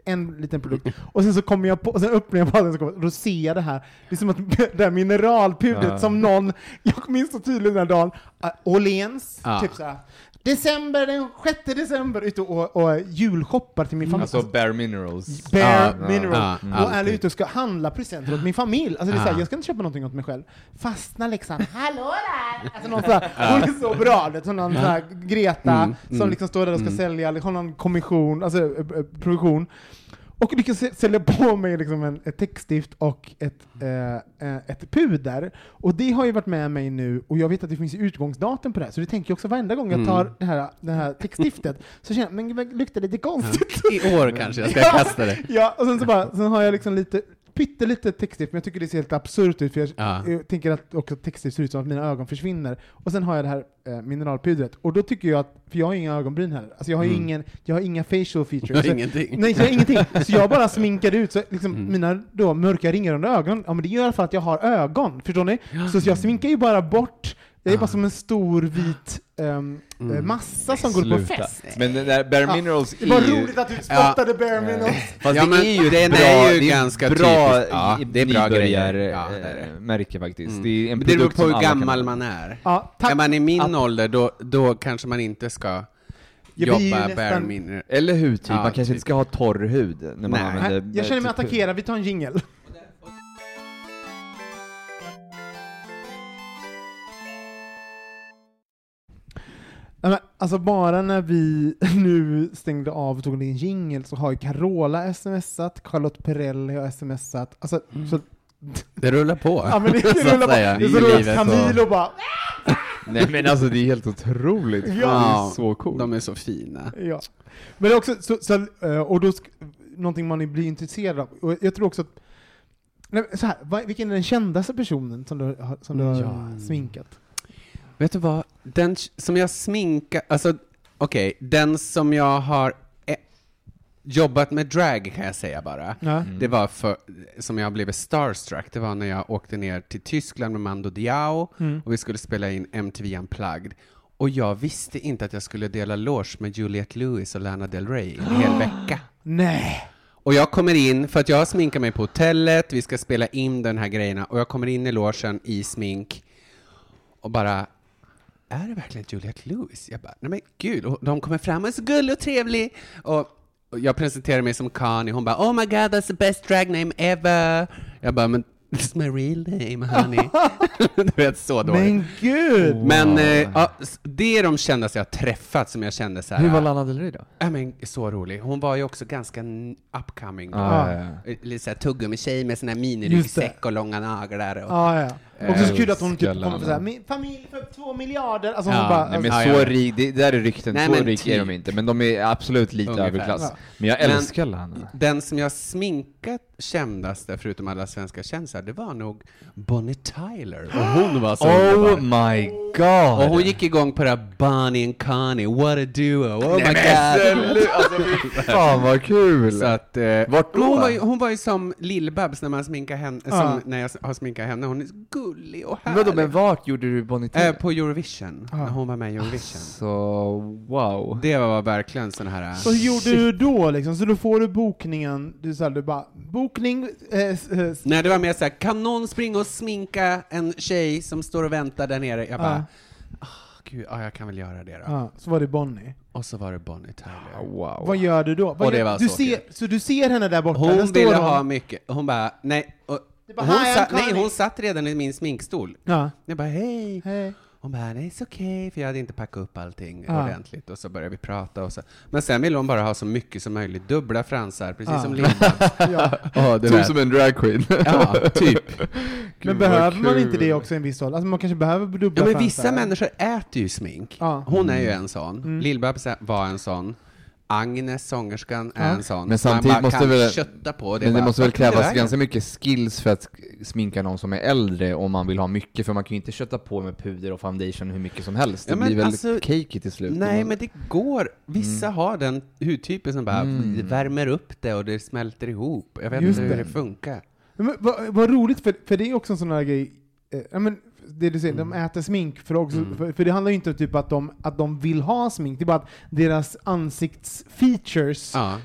en liten produkt, och sen så kommer jag på, och sen öppnar jag badrummet och då ser jag det här, det är som att det här mineralpudret Ja. som någon, jag minns så tydligt den här dagen, uh, Åhléns, Ja. typ såhär, december, den 6 december, ute och, och julshoppar till min familj. Alltså Bare Minerals. Bare Ja, Mineral. ja, och är alltid. ute och ska handla presenter åt min familj. Alltså det är såhär, jag ska inte köpa någonting åt mig själv. Fastna liksom, hallå där! Alltså någon såhär, hon är så bra, det är som någon såhär Greta Mm, som mm, liksom står där och ska mm. sälja, eller har någon kommission, alltså eh, eh, produktion. Och lyckas sä- sälja på mig liksom en, ett textstift och ett, eh, eh, ett puder. Och det har ju varit med mig nu, och jag vet att det finns utgångsdatum på det här, så det tänker jag också varenda gång jag Mm. tar det här, det här textstiftet, så känner jag, men det luktar lite konstigt. I år kanske jag ska kasta det. Ja, och sen så bara, sen har jag liksom lite, pyttelite textstift, men jag tycker det ser helt absurt ut, för jag, Ja. jag tänker att också textstift ser ut som att mina ögon försvinner. Och sen har jag det här eh, mineralpudret, och då tycker jag att, för jag har inga ögonbryn heller, alltså jag har Mm. ingen, jag har inga facial features. Jag har Så- ingenting. Nej, jag har ingenting. Så jag bara sminkade ut, så liksom Mm. mina då mörka ringar under ögonen, ja men det gör i alla fall att jag har ögon, förstår ni? Så jag sminkar ju bara bort, jag är bara Ah. som en stor vit ehm, Mm. eh, massa som går på Sluta. fest. Men där Bare Ja, Minerals Det var är ju... roligt att du spottade bare minerals. Fast Ja, det men är ju den bra, är ju det är ganska bra typiskt. Ja, det är bra grejer. Ja, det är det. eh, märke faktiskt. Mm. Det är en det beror på hur gammal man är. Ja, tack. Är man i min Att- ålder, då, då kanske man inte ska Ja, jobba nästan- bare mineral. Eller hud, typ. Ja, man kanske typ. inte ska ha torr hud när man Nej. använder... Nej, jag känner mig typ- attackerad, vi tar en jingel. Alltså bara när vi nu stängde av och tog en jingel så har ju Carola smsat, Charlotte Perrelli har smsat, alltså så, Det rullar på. ja men det, det rullar på. säga, Det är så roligt. Camilo bara Nej men alltså det är helt otroligt. Ja. Det är så coolt. De är så fina. Ja. Men det är också, så, så, eh, och då, någonting man blir intresserad av, och jag tror också att, nej, så här, vilken är den kändaste personen som du har, som du har Ja. sminkat? Vet du vad? Den som jag sminkar, alltså okej, den som jag har eh, jobbat med drag kan jag säga bara. Ja. Mm. Det var för, som jag blev starstruck, det var när jag åkte ner till Tyskland med Mando Diao Mm. och vi skulle spela in MTV Unplugged. Och jag visste inte att jag skulle dela loge med Juliette Lewis och Lana Del Rey en hel vecka. Nej! Och jag kommer in, för att jag sminkar mig på hotellet, vi ska spela in den här grejerna, och jag kommer in i logen i smink och bara är det verkligen Juliette Lewis? Jag bara, nej men gud, och de kommer fram och är så gullig och trevlig. Och, och jag presenterar mig som Connie, hon bara, oh my god, that's the best drag name ever. Jag bara, men this is my real name, honey. du vet, så dåligt. Men gud! Men eh, ja, det är de kändaste jag träffat som jag kände så här. Hur var Lana Del Rey då? Ja, men så rolig. Hon var ju också ganska upcoming. då. Ah, ja, ja. Eh, Lite såhär tuggummi-tjej med sån här miniryggsäck och långa naglar. Och, Ja, ja. Också så kul att hon typ kommer såhär, min familj för två miljarder, alltså Ja, hon bara, Nej men Ja, så ja. rik, det där är rykten, Nej, så men rik är de typ. inte, men de är absolut lite Ungefär. överklass. Men jag Men- älskar Lana. Den som jag sminkat kändaste, förutom alla svenska kändisar, det var nog Bonnie Tyler. Och hon var så Oh underbar. my god! Och hon gick igång på det här Bonnie and Connie, what a duo, oh my god. alltså fan vad kul! Så att, eh, Vart men hon, då? var ju, hon var ju som Lill-Babs när man sminkar henne, Ja. som när jag har sminkat henne. Hon är så gullig och Men härlig. Vadå, men vart gjorde du Bonnie Eh, Tyler? på Eurovision, Ja. när hon var med i Eurovision. Så, wow. Det var verkligen sån här... Så hur gjorde du då liksom? Så då får du bokningen, du sa du bara, bokning, eh, eh, Nej, det var mer såhär, kan någon springa och sminka en tjej som står och väntar där nere? Jag bara, Ja. gud, ja, jag kan väl göra det då. ja, så var det Bonnie. Och så var det Bonnie Tyler. wow. Vad gör du då? Vad Och det gör, var du så ser, så du ser henne där borta? där Hon står ville hon. ha mycket, hon bara, nej. Och, bara, hon, "Hi, I'm satt, nej, Connie." hon satt redan i min sminkstol. Ja, Jag bara, hej. hej. Hon bara, nej, it's okay, för jag hade inte packat upp allting Ja. ordentligt. Och så började vi prata och så. Men sen ville hon bara ha så mycket som möjligt, dubbla fransar, precis Ja. som Linda. Ja. oh, Som som en dragqueen. Ja, typ. Men behöver man inte det också i en viss ålder? Alltså man kanske behöver dubbla Ja, men fransar. vissa människor äter ju smink. Ja. Hon är ju en sån. Mm. Lill-Babs var en sån. Agnes, sångerskan, är Ja. en sån. Men som man samtidigt bara måste kan väl- kötta på. Det är Men det bara, måste väl "Vart tog det krävas vägen?" ganska mycket skills för att sminka någon som är äldre om man vill ha mycket, för man kan ju inte kötta på med puder och foundation hur mycket som helst. Det Ja, blir väl alltså- cakey till slut. Nej, men det går. Vissa Mm. har den hudtypen som bara Mm. värmer upp det och det smälter ihop. Jag vet Just inte hur det. det funkar. Men, vad, vad roligt, för, för det är också en sån här grej, eh, men, det du säger, de Mm. äter smink, för, också, Mm. för, för det handlar ju inte om typ att de, att de vill ha smink, det är bara att deras ansiktsfeatures Ja,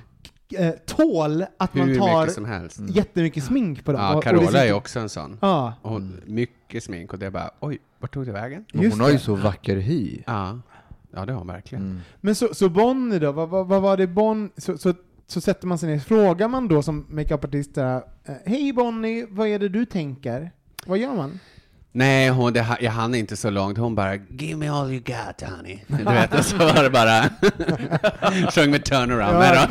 eh, tål att hur man tar mycket som helst. jättemycket smink på dem. Ja, Och- och det Carola sitter- är också en sån. Ja, Och mycket smink och det är bara, oj, vart tog det vägen? Just hon har ju så vacker hy. Ja, ja det har hon verkligen. Mm. Men så, så Bonnie då, vad, vad, vad var det Bonnie, så, så, så sätter man sig ner, frågar man då som makeupartist eh, hej Bonnie, vad är det du tänker? Vad gör man? Nej, hon, det, jag hann inte så långt. Hon bara “Give me all you got honey”. Du vet, och så var det bara... Sjöng med turnaround. Ja.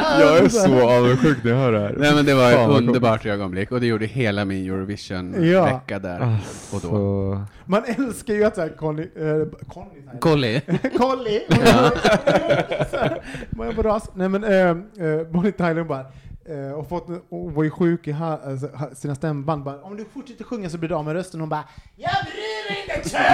Jag är så avundsjuk när jag hör det här. nej men det var Fan, ett underbart ögonblick och det gjorde hela min Eurovision-vecka där Ah, och då. Så... Man älskar ju att såhär Conny, eh, Conny så här. Collie. Man är på ras. Nej men äh, äh, Bonnie Tyler bara, eh, och fått, och var ju sjuk i ha, alltså, sina stämband, bara, om du fortsätter sjunga så blir du av med rösten. Hon bara, jag bryr mig inte, turn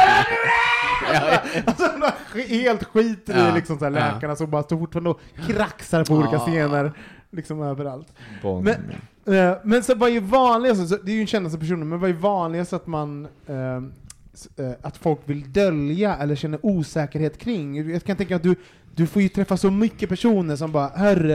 around! alltså hon sk- helt skiter Ja, i liksom så här, ja. läkarna som bara står fortfarande och kraxar på olika Ja. scener, liksom överallt. Bon. Men- Eh, men så vad är vanligast, så, det är ju en kändelse personer, men vad är vanligast att man eh, s- eh, att folk vill dölja eller känner osäkerhet kring? Jag kan tänka att du, du får ju träffa så mycket personer som bara ”Hörru,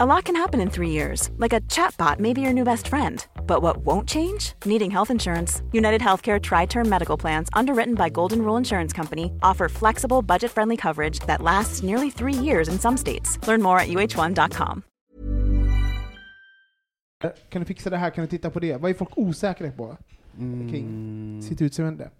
A lot can happen in three years, like a chatbot may be your new best friend. But what won't change? Needing health insurance. United Healthcare Tri Term Medical Plans, underwritten by Golden Rule Insurance Company, offer flexible, budget friendly coverage that lasts nearly three years in some states. Learn more at uh1.com. kan du fixa det här, kan du titta på det?” Vad är folk osäkra på kring Mm, sitt utseende?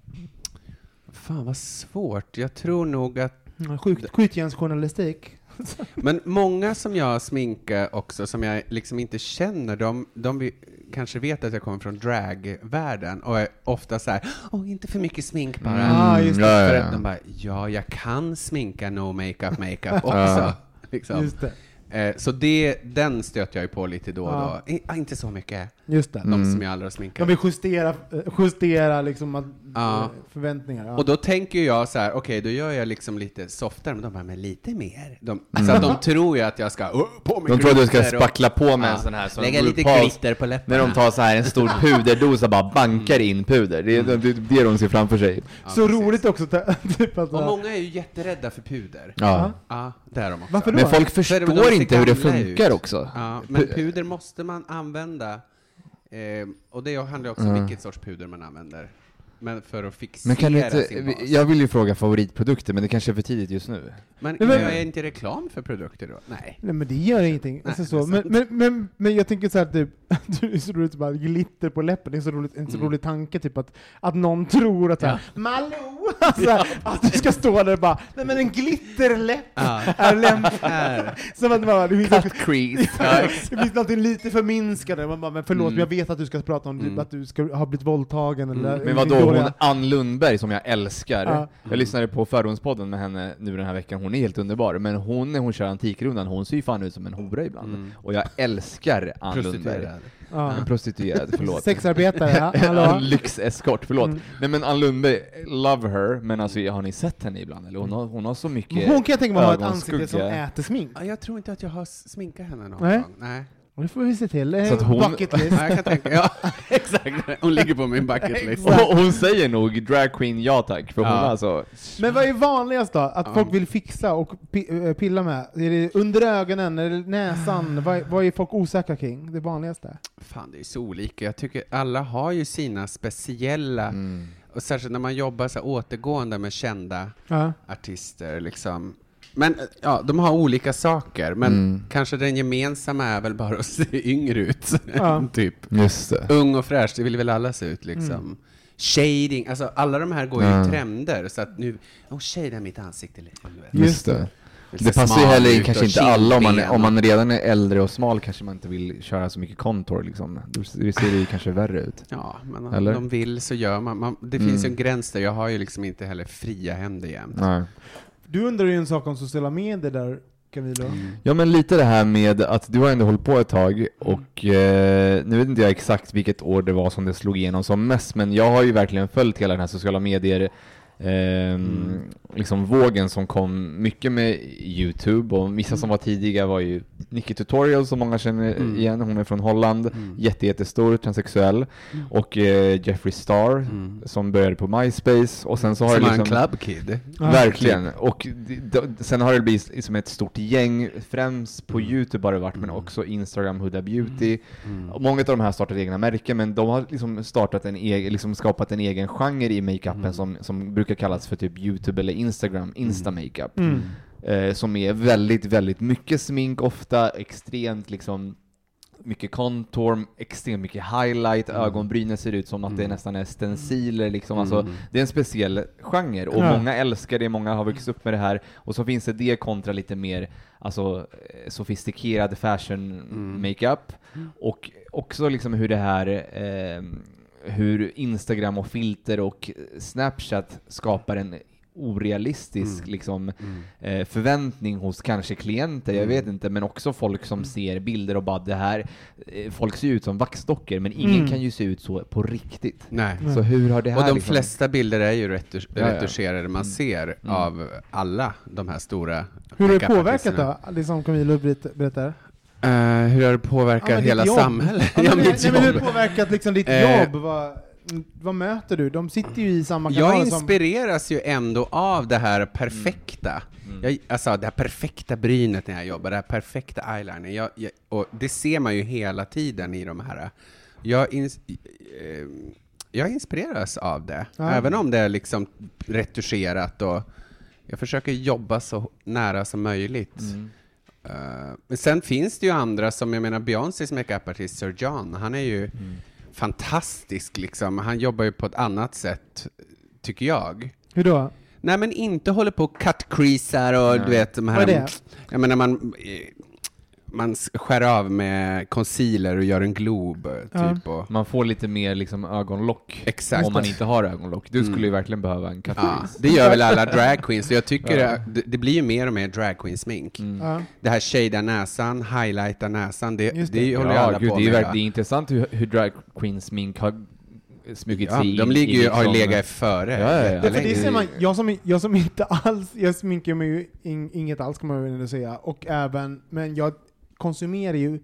fan vad svårt. Jag tror nog att Sjukt, skjutjärnsjournalistik. Men många som jag sminkar också, som jag liksom inte känner, de, de kanske vet att jag kommer från dragvärlden och är ofta så här, åh, inte för mycket smink bara. Mm, Ja, just det. ja, ja, de bara, ja, jag kan sminka no makeup makeup också. Liksom. Just det. Eh, så det, den stöter jag ju på lite då och Ja. då. I, ah, inte så mycket. Just det. De Mm. som jag aldrig har De sminkat. vill justera, eh, justera liksom att, Ja. Förväntningar. Ja. Och då tänker jag så här, okej, då gör jag liksom lite softare, men de bara, men lite mer. De, Så att de tror ju att jag ska, oh, på med De tror att du ska och- spackla på med Ja. en sån här som Lägga lite RuPaul's- glitter på läpparna. När de tar så här en stor puderdos och bara bankar in puder. Det är det, det, det de ser framför sig. Ja, så precis. roligt också, typ att... Och många är ju jätterädda för puder. Ja. Ja, det är de också. Varför då? Men folk För de förstår inte hur det funkar ut. också. Ja, men puder måste man använda. Eh, och det handlar också om Ja. vilket sorts puder man använder. Men för att fixera Men kan du inte, sin bas. jag vill ju fråga favoritprodukter, men det kanske är för tidigt just nu. Men, Nej, men- gör jag inte reklam för produkter då? Nej. Nej men det gör ingenting. alltså, det så. är Men, men, men, men jag tänker så här typ, det är så roligt bara glitter på läppen, det är så roligt, en så Mm. rolig tanke typ att, att någon tror att Ja. Malou Alltså, att du ska stå där och bara, nej men en glitterläpp Ja. är lämplig. Som att man bara, det finns, Cut crease. det finns något lite förminskande, man bara, men förlåt, Mm. men jag vet att du ska prata om Mm. att du ska ha blivit våldtagen eller Men vadå, hon Ann Lundberg som jag älskar. Ja. Jag lyssnade på Fördomspodden med henne nu den här veckan, hon är helt underbar. Men hon när hon kör Antikrundan, hon ser ju fan ut som en hora ibland. Mm. Och jag älskar Ann Lundberg. Prostituerad. Ja. En prostituerad, förlåt. Sexarbetare, ja, lyxeskort, förlåt. Mm. Nej men Ann Lundberg, love her, men alltså har ni sett henne ibland? Eller hon har, hon har så mycket Men Hon kan jag tänka mig ha ett ansikte som äter smink. Ja, jag tror inte att jag har sminkat henne någon Nej. gång. Nej. Det får vi se till. Så att hon- Bucket list. Ja, jag kan tänka, ja, exakt. Hon ligger på min bucket list. Och hon säger nog drag queen ja tack, för hon Ja. alltså... Men vad är vanligast då? Att Ja. folk vill fixa och eh, pilla med? Är det under ögonen eller näsan? vad, vad är folk osäkra kring? Det vanligaste? Fan, det är så olika. Jag tycker alla har ju sina speciella, Mm. och särskilt när man jobbar så återgående med kända Ja. artister liksom. Men ja, de har olika saker, men Mm. kanske den gemensamma är väl bara att se yngre ut. Ja. typ. Just det. Ung och fräsch, det vill väl alla se ut liksom. Mm. Shading, alltså alla de här går ju i trender, så att nu, oh shadea mitt ansikte lite. Just det. Det passar ju heller kanske inte alla om man, om man redan är äldre och smal kanske man inte vill köra så mycket contour liksom. Då ser det ser det ju kanske värre ut. Ja, men om Eller? de vill så gör man. man det Mm. finns ju en gräns där, jag har ju liksom inte heller fria händer jämt. Nej. Du undrar ju en sak om sociala medier där, Camilo. Mm. Ja men lite det här med att du har ändå hållit på ett tag och eh, nu vet inte jag exakt vilket år det var som det slog igenom som mest men jag har ju verkligen följt hela den här sociala medier ehm, liksom vågen som kom mycket med Youtube och vissa som var tidiga var ju Nicky Tutorial som många känner Mm. igen, hon är från Holland, Mm. jätte, jättestor, transsexuell och eh, Jeffree Star Mm. som började på MySpace och sen så har Som det liksom en club kid. Verkligen. Och d- d- sen har det blivit som ett stort gäng, främst på Youtube har det varit, men också Instagram, Huda Beauty. Mm. Många av de här har startat egna märken, men de har liksom startat en egen, liksom skapat en egen genre i makeupen Mm. som, som brukar kallas för typ Youtube eller Instagram, Insta-makeup. Mm. Eh, som är väldigt, väldigt mycket smink ofta, extremt liksom mycket contour, extremt mycket highlight, Mm. ögonbrynen ser ut som att det Mm. nästan är stenciler liksom. Alltså, Mm. det är en speciell genre och Ja. många älskar det, många har vuxit upp med det här och så finns det det kontra lite mer alltså, eh, sofistikerad fashion Mm. makeup och också liksom hur det här eh, hur Instagram och filter och Snapchat skapar en orealistisk Mm. liksom, Mm. eh, förväntning hos kanske klienter, jag Mm. vet inte, men också folk som ser bilder och bara det här, eh, folk ser ut som vaxdockor, men ingen Mm. kan ju se ut så på riktigt. Nej. Mm. Så hur har det här Och de liksom... flesta bilder är ju retusch- Ja, ja. retuscherade, man Mm. ser Mm. av alla de här stora Hur har det påverkat då? Det som Camilo berätt- berättar? Eh, hur har det påverkat Ja, hela jobb. samhället? Ja, Ja, men, nej, men hur har det påverkat liksom ditt Eh, jobb? Vad, vad möter du? De sitter ju i samma kanal Jag som... inspireras ju ändå av det här perfekta. Mm. Jag, alltså det här perfekta brynet när jag jobbar, det här perfekta eyeliner. Jag, jag, och det ser man ju hela tiden i de här. Jag, ins, eh, jag inspireras av det, Ja. även om det är liksom retuscherat och jag försöker jobba så nära som möjligt. Mm. Eh, men sen finns det ju andra som, jag menar Beyoncés makeupartist Sir John, han är ju Mm. fantastisk liksom. Han jobbar ju på ett annat sätt, tycker jag. Hur då? Nej men inte håller på och cut och Nej. du vet de här... Vad är det? Jag menar man, eh, man skär av med concealer och gör en glob, Ja. typ. Och, Man får lite mer liksom ögonlock exakt. om man inte har ögonlock. Du Mm. skulle ju verkligen behöva en Ja, kaffeis. det gör väl alla drag queens, så jag tycker Ja. att det, det blir ju mer och mer drag queen smink. Mm. Ja. Det här shada näsan, highlighta näsan, det, Just det. det. håller ju Ja, alla gud, på det är, med. det är intressant hur, hur drag queen smink har smugit Ja, sig in de ligger ju, har ju liksom- legat före. Ja, ja, ja. Det, för det ser man, jag som, jag som inte alls, jag sminkar mig ju in, inget alls kan man väl ändå säga, och även, men jag konsumerar ju,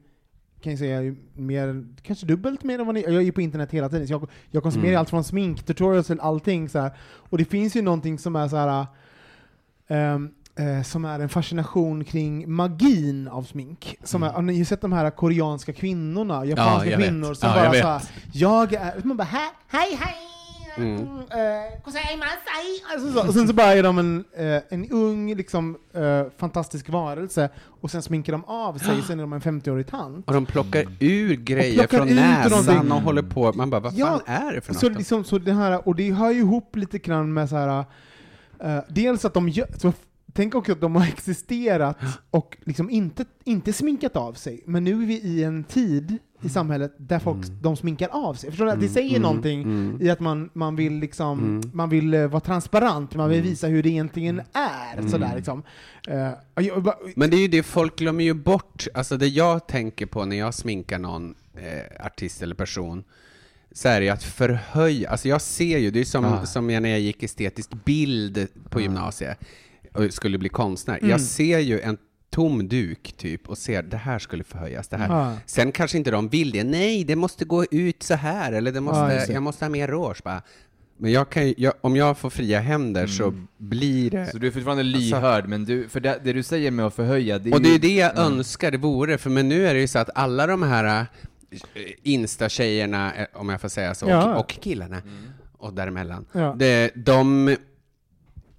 kan jag säga, mer, kanske dubbelt mer än vad ni, jag är ju på internet hela tiden, så jag, jag konsumerar Mm. allt från sminktutorials till allting så här. och det finns ju någonting som är så här. eh, som är en fascination kring magin av smink. Som är, har ni har sett de här koreanska kvinnorna, japanska vet. kvinnor som Ja, bara jag så här, jag är, man bara hej, hej! Mm. eh, "Gozaimasai", alltså så. Och sen så bara är de en, eh, en ung, liksom, eh, fantastisk varelse, och sen sminkar de av sig, sen är de en 50-årig tant. Och de plockar ur grejer plockar från ut näsan någonting. och håller på. Man bara, vad Ja, fan är det för något? Så, liksom, så det här, och det hör ju ihop lite grann med så här, eh, dels att de gör, så Tänk också att de har existerat och liksom inte, inte sminkat av sig, men nu är vi i en tid i samhället där folk de sminkar av sig. Förstår du? Det säger mm, någonting mm. i att man, man vill liksom, Mm. man vill eh, vara transparent, man vill visa hur det egentligen är. Sådär liksom. Och jag, bara- Men det är ju det, folk glömmer ju bort, alltså det jag tänker på när jag sminkar någon eh, artist eller person, så är det ju att förhöja, alltså jag ser ju, det är som, Ah. som jag när jag gick estetisk bild på gymnasiet och skulle bli konstnär. Mm. Jag ser ju en tom duk typ och ser det här skulle förhöjas, det här. Ja. Sen kanske inte de vill det, nej det måste gå ut så här eller det måste, Ja, jag måste ha mer rouge bara. Men jag kan, ju- jag, om jag får fria händer så blir det Så du är fortfarande lyhörd, men du, för det, det du säger med att förhöja, det är Och det ju, är det jag önskar det vore, för men nu är det ju så att alla de här äh, Insta-tjejerna, eh, om jag får säga så, Ja. och, och killarna, och däremellan, Ja. det, de,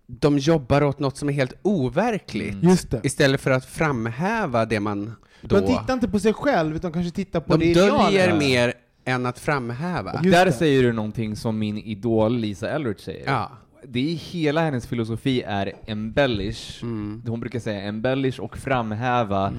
de jobbar åt något som är helt overkligt, Just det. istället för att framhäva det man då... De tittar inte på sig själv, utan kanske tittar på de det döljer ideala. mer än att framhäva. Just där det. säger du någonting som min idol Lisa Eldridge säger. Ja. Det är hela hennes filosofi är embellish. Mm. Hon brukar säga embellish och framhäva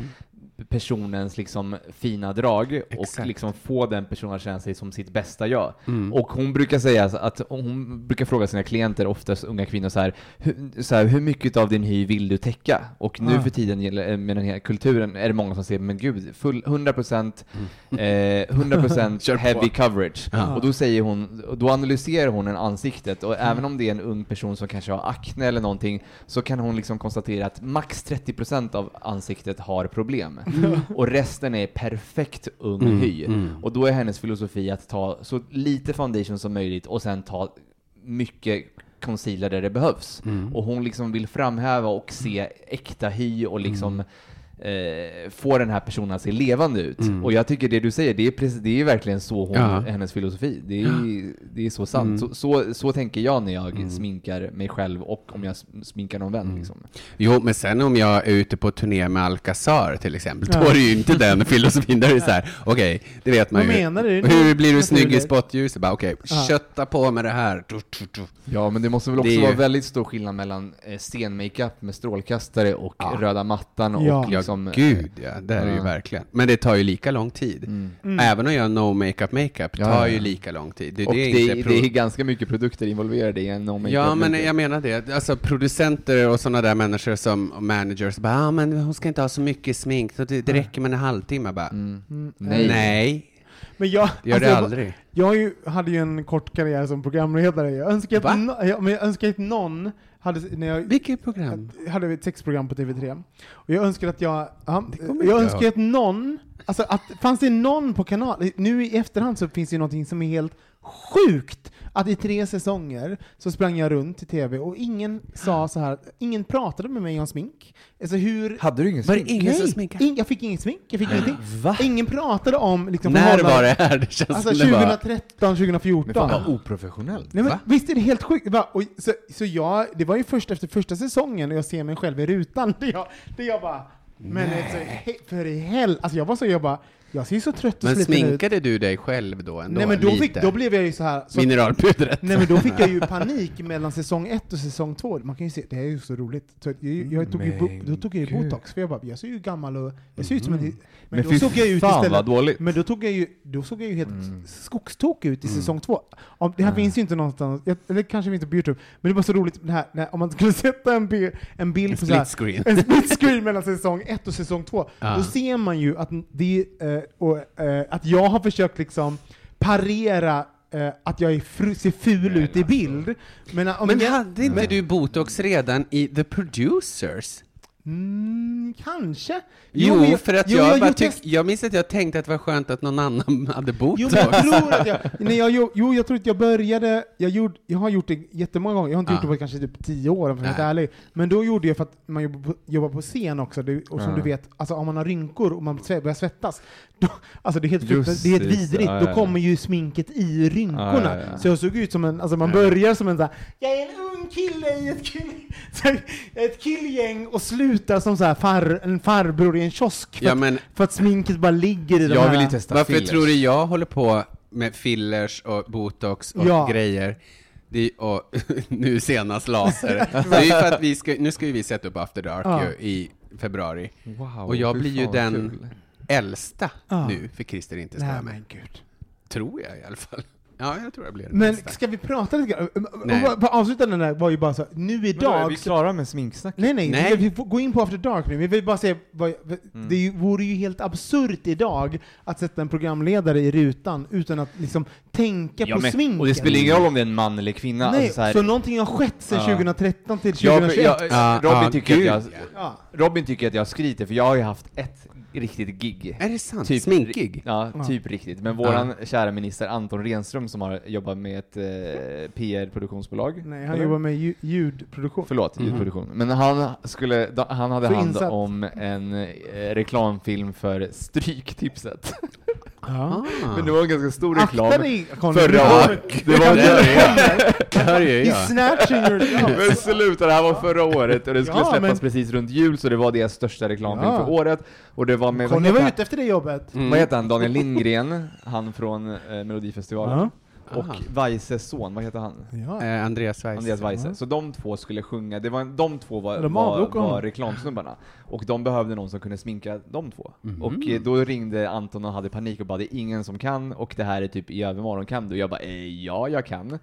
personens liksom fina drag och Exakt. liksom få den personen att känna sig som sitt bästa jag. Mm. Och hon brukar säga att hon brukar fråga sina klienter, oftast unga kvinnor, så här, hur, så här, hur mycket av din hy vill du täcka? Och nu Ah. för tiden eh, med den här kulturen är det många som säger, men gud, full, 100% eh, 100% Kör på. heavy coverage. Ja. Och då säger hon, och då analyserar hon en ansiktet och även om det är en ung person som kanske har akne eller någonting så kan hon liksom konstatera att max 30% av ansiktet har problem. Och resten är perfekt ung Mm, hy. mm. Och då är hennes filosofi att ta så lite foundation som möjligt och sen ta mycket concealer där det behövs. Mm. Och hon liksom vill framhäva och se äkta hy och liksom eh, få den här personen att se levande ut. Mm. Och jag tycker det du säger, det är, precis, det är verkligen så hon, Ja. hennes filosofi. Det är, det är så sant. Mm. Så, så, så tänker jag när jag Mm. sminkar mig själv och om jag sminkar någon vän. Liksom. Jo, men sen om jag är ute på turné med Alcazar till exempel, Ja. då är det ju inte den filosofin. Där är det så här, okej, det vet man Vad ju. menar du? Hur blir du snygg i spotljuset? Bara okej, Ja. kötta på med det här. Ja, men det måste väl Det också är ju- vara väldigt stor skillnad mellan eh, scenmakeup med strålkastare och Ja. röda mattan och Ja. Liksom... Eh, gud ja, det är det ju verkligen. Men det tar ju lika lång tid. Mm. Mm. Även att göra no makeup makeup tar ja, ju ja. lika lång tid. Det, och det det, är inte är, pro- det är ganska mycket produkter involverade i en no makeup Ja, men jag menar det. Alltså producenter och sådana där människor som managers bara, ah, men hon ska inte ha så mycket smink, så det, det räcker med en halvtimme. Bara, Mm. Mm. Nej. Nej, Men jag, gör alltså, det jag- aldrig. Jag ju, hade ju en kort karriär som programledare. Jag önskar att, no, ja, men jag önskar att någon hade, när jag, Vilket program? hade ett sexprogram på TV3. Och jag önskar att jag, ja, jag önskar att någon, alltså att, fanns det någon på kanal, nu i efterhand så finns det ju någonting som är helt sjukt. Att i tre säsonger så sprang jag runt i TV och ingen sa så här, ingen pratade med mig om smink. Alltså hur... Hade du ingen Var det smink? ingen som Nej, sminkade? in, jag fick inget smink, jag fick ingenting. Va? Ingen pratade om liksom, När var det här? Det känns Alltså som det var... 2013, 2014. Men fan vad oprofessionellt. Nej, men, Va? visst är det helt sjukt? Va? Och, så, så jag, det var ju först efter första säsongen och jag ser mig själv i rutan, det jag, jag bara, men alltså, för i hell, alltså jag var så, jag bara, jag ser så trött och Men sliten ut. sminkade du dig själv då ändå? Nej men då, lite? fick, då blev jag ju så här. Så, Mineralpudret? nej men då fick jag ju panik mellan säsong ett och säsong två. Man kan ju se, det här är ju så roligt. Så jag, jag tog ju, Men då tog jag ju botox, för jag bara, jag ser ju gammal och, jag ser ut som en... Men, Men då såg jag ut istället, dåligt. men då, tog jag ju, då såg jag ju helt Mm. skogstok ut i säsong två. Om, det här Mm. finns ju inte någonstans, jag, eller kanske finns inte på Youtube, men det var så roligt det här, när, om man skulle sätta en, bi, en bild på så här, Split screen. en split screen mellan säsong ett och säsong två, Ja. då ser man ju att, det, eh, och, eh, att jag har försökt liksom parera eh, att jag är fru, ser ful ut i bild. Men, eh, om Men jag, hade inte men- du botox redan i The Producers? Mm, kanske. Jo, men för att jo, jag, gjort tyck, jag minns att jag tänkte att det var skönt att någon annan hade bott Jo, jag tror att jag, nej, jag, jo, jo, jag tror att jag började, jag, gjorde, jag har gjort det jättemånga gånger, jag har inte Ja. gjort det på kanske typ tio år om jag Nej. ärlig. Men då gjorde jag för att man jobbar på, jobbar på scen också, och som Ja. du vet, alltså om man har rynkor och man börjar svettas, då, alltså det är helt Just det är helt vidrigt, ja, då ja, ja. kommer ju sminket i rynkorna. Ja, ja, ja. Så jag såg ut som en, alltså man börjar som en såhär, jag är en ung kille i ett, kill, ett killgäng och slutar som så här far, en farbror i en kiosk. För, Ja, att, men för att sminket bara ligger i de Jag här... vill ju testa varför fillers. tror du jag håller på med fillers och botox och Ja. grejer? Det, och nu senast laser. det är för att vi ska, nu ska ju vi sätta upp After Dark Ja. ju, i februari. Wow, Och jag blir ju den- kul. Äldsta Ja. nu, för Christer inte ska Nej vara med. men gud. Tror jag i alla fall. Ja, jag tror jag blir den Men äldsta. ska vi prata lite grann? Nej. Avslutande där var ju bara så, nu Men då är idag... vi klara med sminksnack? Nej, nej, Nej. Vi får gå in på After Dark nu. Vi vill bara säga, vad, Mm. det vore ju helt absurt idag att sätta en programledare i rutan utan att liksom tänka Ja, på men, sminket. och det spelar ingen roll om det är en man eller kvinna. Nej, alltså, så här, så någonting har skett sedan Ja. 2013 till jag, 2021. jag, Ja, Robin, ja, tycker att gud, jag, ja. ja. Robin tycker att jag skryter, för jag har ju haft ett riktigt gig. Är det sant? Typ- Sminkig? Ja, Ja. typ riktigt. Men våran kära minister Anton Renström som har jobbat med ett eh, PR-produktionsbolag. Nej, han Eller? jobbar med ju- ljudproduktion. Förlåt, ljudproduktion. Men han, skulle, han hade Så hand insatt. om en eh, reklamfilm för Stryktipset. Ja. Men det var en ganska stor reklam. Akta dig, Conny. Förra året. Det var Det ju He's jag. snatching your job. Men sluta, det här var förra året och det skulle Ja, släppas men- precis runt jul så det var deras största reklamfilm Ja. för året. Och det var med, heter, var ute efter det jobbet. Mm. vad heter han, Daniel Lindgren, han från eh, Melodifestivalen. Ja. Och. Weises son, vad heter han? Ja. Eh, Andreas Weiss. Andreas Weise. Ja. Så de två skulle sjunga, det var, de två var, De var, var honom. reklamsnubbarna. Och de behövde någon som kunde sminka de två. Mhm. Och eh, då ringde Anton och hade panik och bara det är ingen som kan och det här är typ i övermorgon, kan du? Jag bara eh, ja, jag kan.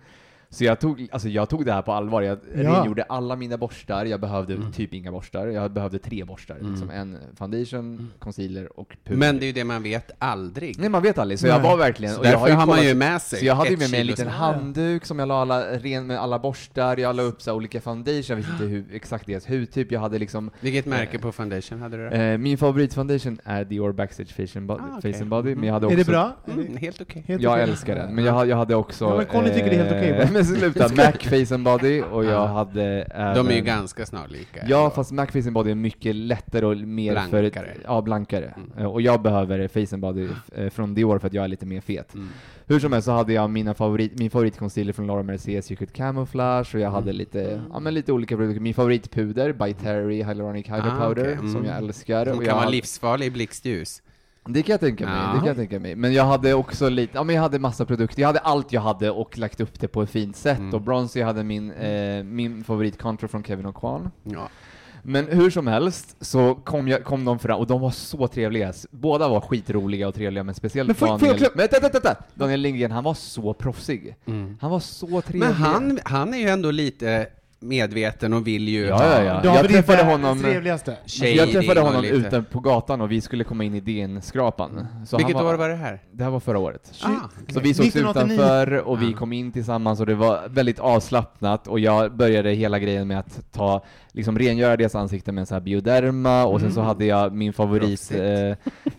Så jag tog, alltså jag tog det här på allvar, jag Ja. rengjorde alla mina borstar, jag behövde Mm. typ inga borstar, jag behövde tre borstar. Liksom en foundation, concealer och puder. Men det är ju det man vet aldrig. Nej man vet aldrig, så jag Nej. var verkligen... Så och jag därför ju har man ju med sig så jag hade ju med mig en liten handduk som jag la alla, ren med alla borstar, jag la upp så olika foundation, jag visste inte hur, exakt deras hudtyp, jag hade liksom Vilket märke på foundation hade du då? eh, Min favoritfoundation är Dior Backstage Face and Body, Ah, okej. Face and Body men jag hade också Är det bra? Mm, det helt okej. helt Jag älskar den, men jag, jag hade också... Ja, men Conny tycker det är helt okej, va? Men sluta, Mac Face and Body och jag Ja. hade även... De är ju ganska snarlika. Ja, ändå. fast Mac Face and Body är mycket lättare och mer Blankare. för... Ja, blankare. Mm. Eh, Och jag behöver Face and Body eh, från Dior för att jag är lite mer fet. Mm. Hur som helst så hade jag mina favorit, min favoritconcealer från Laura Mercier Secret Camouflage och jag hade lite, ja men lite olika produkter. Min favoritpuder, By Terry Hyaluronic Hydro Ah, Powder, okej. Mm. som jag älskar. Som och kan jag vara hade- livsfarlig i blixtljus. Det kan jag tänka mig, Ja. det kan jag tänka mig. Men jag hade också lite, ja men jag hade massa produkter, jag hade allt jag hade och lagt upp det på ett fint sätt. Mm. Och Bronzy hade min, eh, min favorit Contour från Kevin O'Quan. Ja. Men hur som helst så kom, jag, kom de fram, och de var så trevliga. Båda var skitroliga och trevliga, men speciellt Men jag Daniel... klä- Men vänta, vänta, vänta! Daniel Lindgren, han var så proffsig. Mm. Han var så trevlig. Men han, han är ju ändå lite medveten och vill ju Ja, ja, ja. David Jag träffade honom- trevligaste. Jag träffade honom lite- ute på gatan och vi skulle komma in i DN-skrapan. Så Vilket han år var det här? Det här var förra året. Ah, Så vi sågs 1989. utanför och vi Ja. kom in tillsammans och det var väldigt avslappnat och jag började hela grejen med att ta, liksom rengöra deras ansikten med en sån här bioderma och sen så hade jag min favorit, Proffsigt.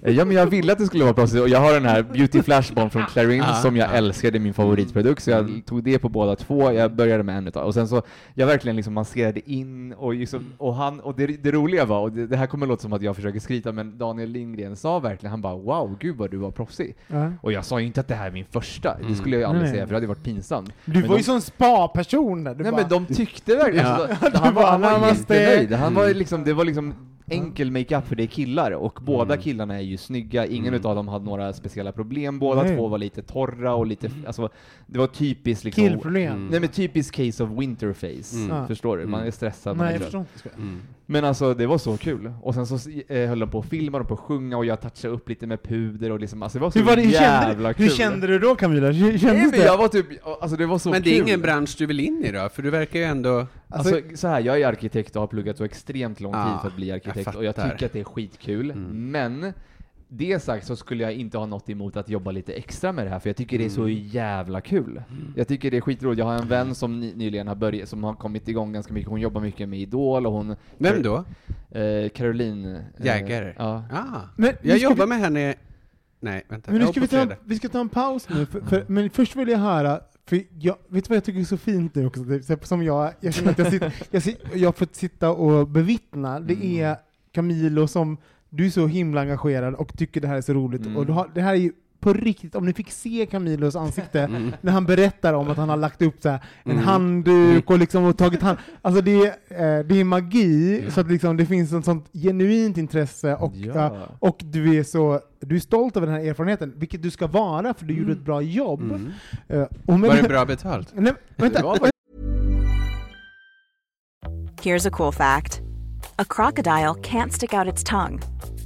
eh, ja men jag ville att det skulle vara proffsigt och jag har den här Beauty Flash Bomb från Clarins Ja, som jag ja. älskar, det är min favoritprodukt så jag Mm. tog det på båda två, jag började med en utav och sen så, jag verkligen liksom masserade in och liksom, och han, och det, det roliga var, och det, det här kommer låta som att jag försöker skryta men Daniel Lindgren sa verkligen, han bara wow, gud vad du var proffsig. Ja. Och jag sa ju inte att det här är min första, det Mm. skulle jag ju aldrig Nej. säga för det hade varit pinsamt. Du Men var de- ju sån spa-person där. Du Nej bara, men de tyckte verkligen, Ja. alltså, han var, bara, han var "Namaste." Han var Mm. liksom, det var liksom enkel makeup för det är killar och båda Mm. killarna är ju snygga, ingen Mm. utav dem hade några speciella problem, båda Nej. två var lite torra och lite, alltså det var typiskt liksom Killproblem. Mm. Nej men typiskt case of winterface, Mm. Förstår du? Man är Mm. stressad, man Nej, är jag trött. förstår inte. Men alltså det var så kul. Och sen så eh, höll de på att filma, de på att sjunga och jag touchade upp lite med puder och liksom, alltså det var så Hur, var det, hur, jävla kände, du- kul. hur kände du då Camilla? Hur Nej, kändes men det? jag var typ, alltså det var så Men det kul. är ingen bransch du vill in i då? För du verkar ju ändå... Alltså, så här, jag är arkitekt och har pluggat så extremt lång tid för att bli arkitekt jag och jag tycker att det är skitkul, Mm. men det sagt så skulle jag inte ha något emot att jobba lite extra med det här, för jag tycker det är så jävla kul. Jag tycker det är skitroligt. Jag har en vän som ny, nyligen har börjat, som har kommit igång ganska mycket. Hon jobbar mycket med Idol och hon... Vem då? Eh, Caroline. eh? Ja. Ah, Men jag jobbar vi- med henne... Nej, vänta. Men nu ska vi, ta, fredag. vi ska ta en paus nu, för, för, men först vill jag höra, för jag, vet du vad jag tycker är så fint nu också? Det, som jag, jag känner att jag, sitter, jag, sitter, jag har fått sitta och bevittna, det Mm. är Camilo som, du är så himla engagerad och tycker det här är så roligt, Mm. och du har, det här är ju på riktigt, om ni fick se Camilos ansikte Mm. när han berättar om att han har lagt upp så här, en Mm. handduk och liksom och tagit hand, alltså det är, eh, det är magi, så att liksom det finns ett sånt genuint intresse och Ja. och du är så du är stolt över den här erfarenheten, vilket du ska vara, för du gjorde ett bra jobb. Mm. Eh, och men, Var det bra betalt? Nej, vänta. Here's a cool fact a crocodile can't stick out its tongue.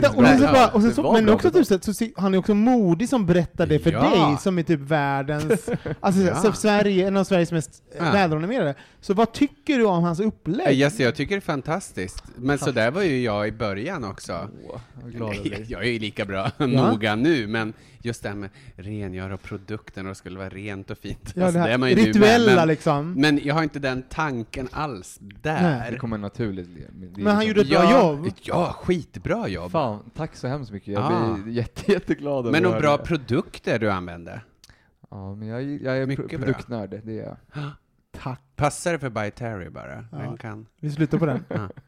Ja, och sen så Ja, bara, och sen det så, men också typ, så, så, han är också modig som berättar det för Ja. dig, som är typ världens, alltså Ja. så Sverige, en av Sveriges mest Ja. ja. välrenommerade. Så vad tycker du om hans upplägg? Yes, jag tycker det är fantastiskt. Men så där var ju jag i början också. Åh, jag Jag, är ju lika bra noga nu, men just det här med rengöra produkten och det skulle vara rent och fint. Ja, Alltså, det här är man ju nu med, rituella men, liksom. Men jag har inte den tanken alls där. Det kommer naturligt. Det Men han liksom- gjorde ett bra ja, jobb. Ja, skitbra jobb. Fan, tack så hemskt mycket. Jag Ja. blir jätte, jätteglad Men och bra produkter du använde. Ja, men jag, jag är Mycket pro- bra. produktnörd, det är jag. Tack. Passar det för By Terry bara? Ja. Den kan. Vi slutar på den. Ja.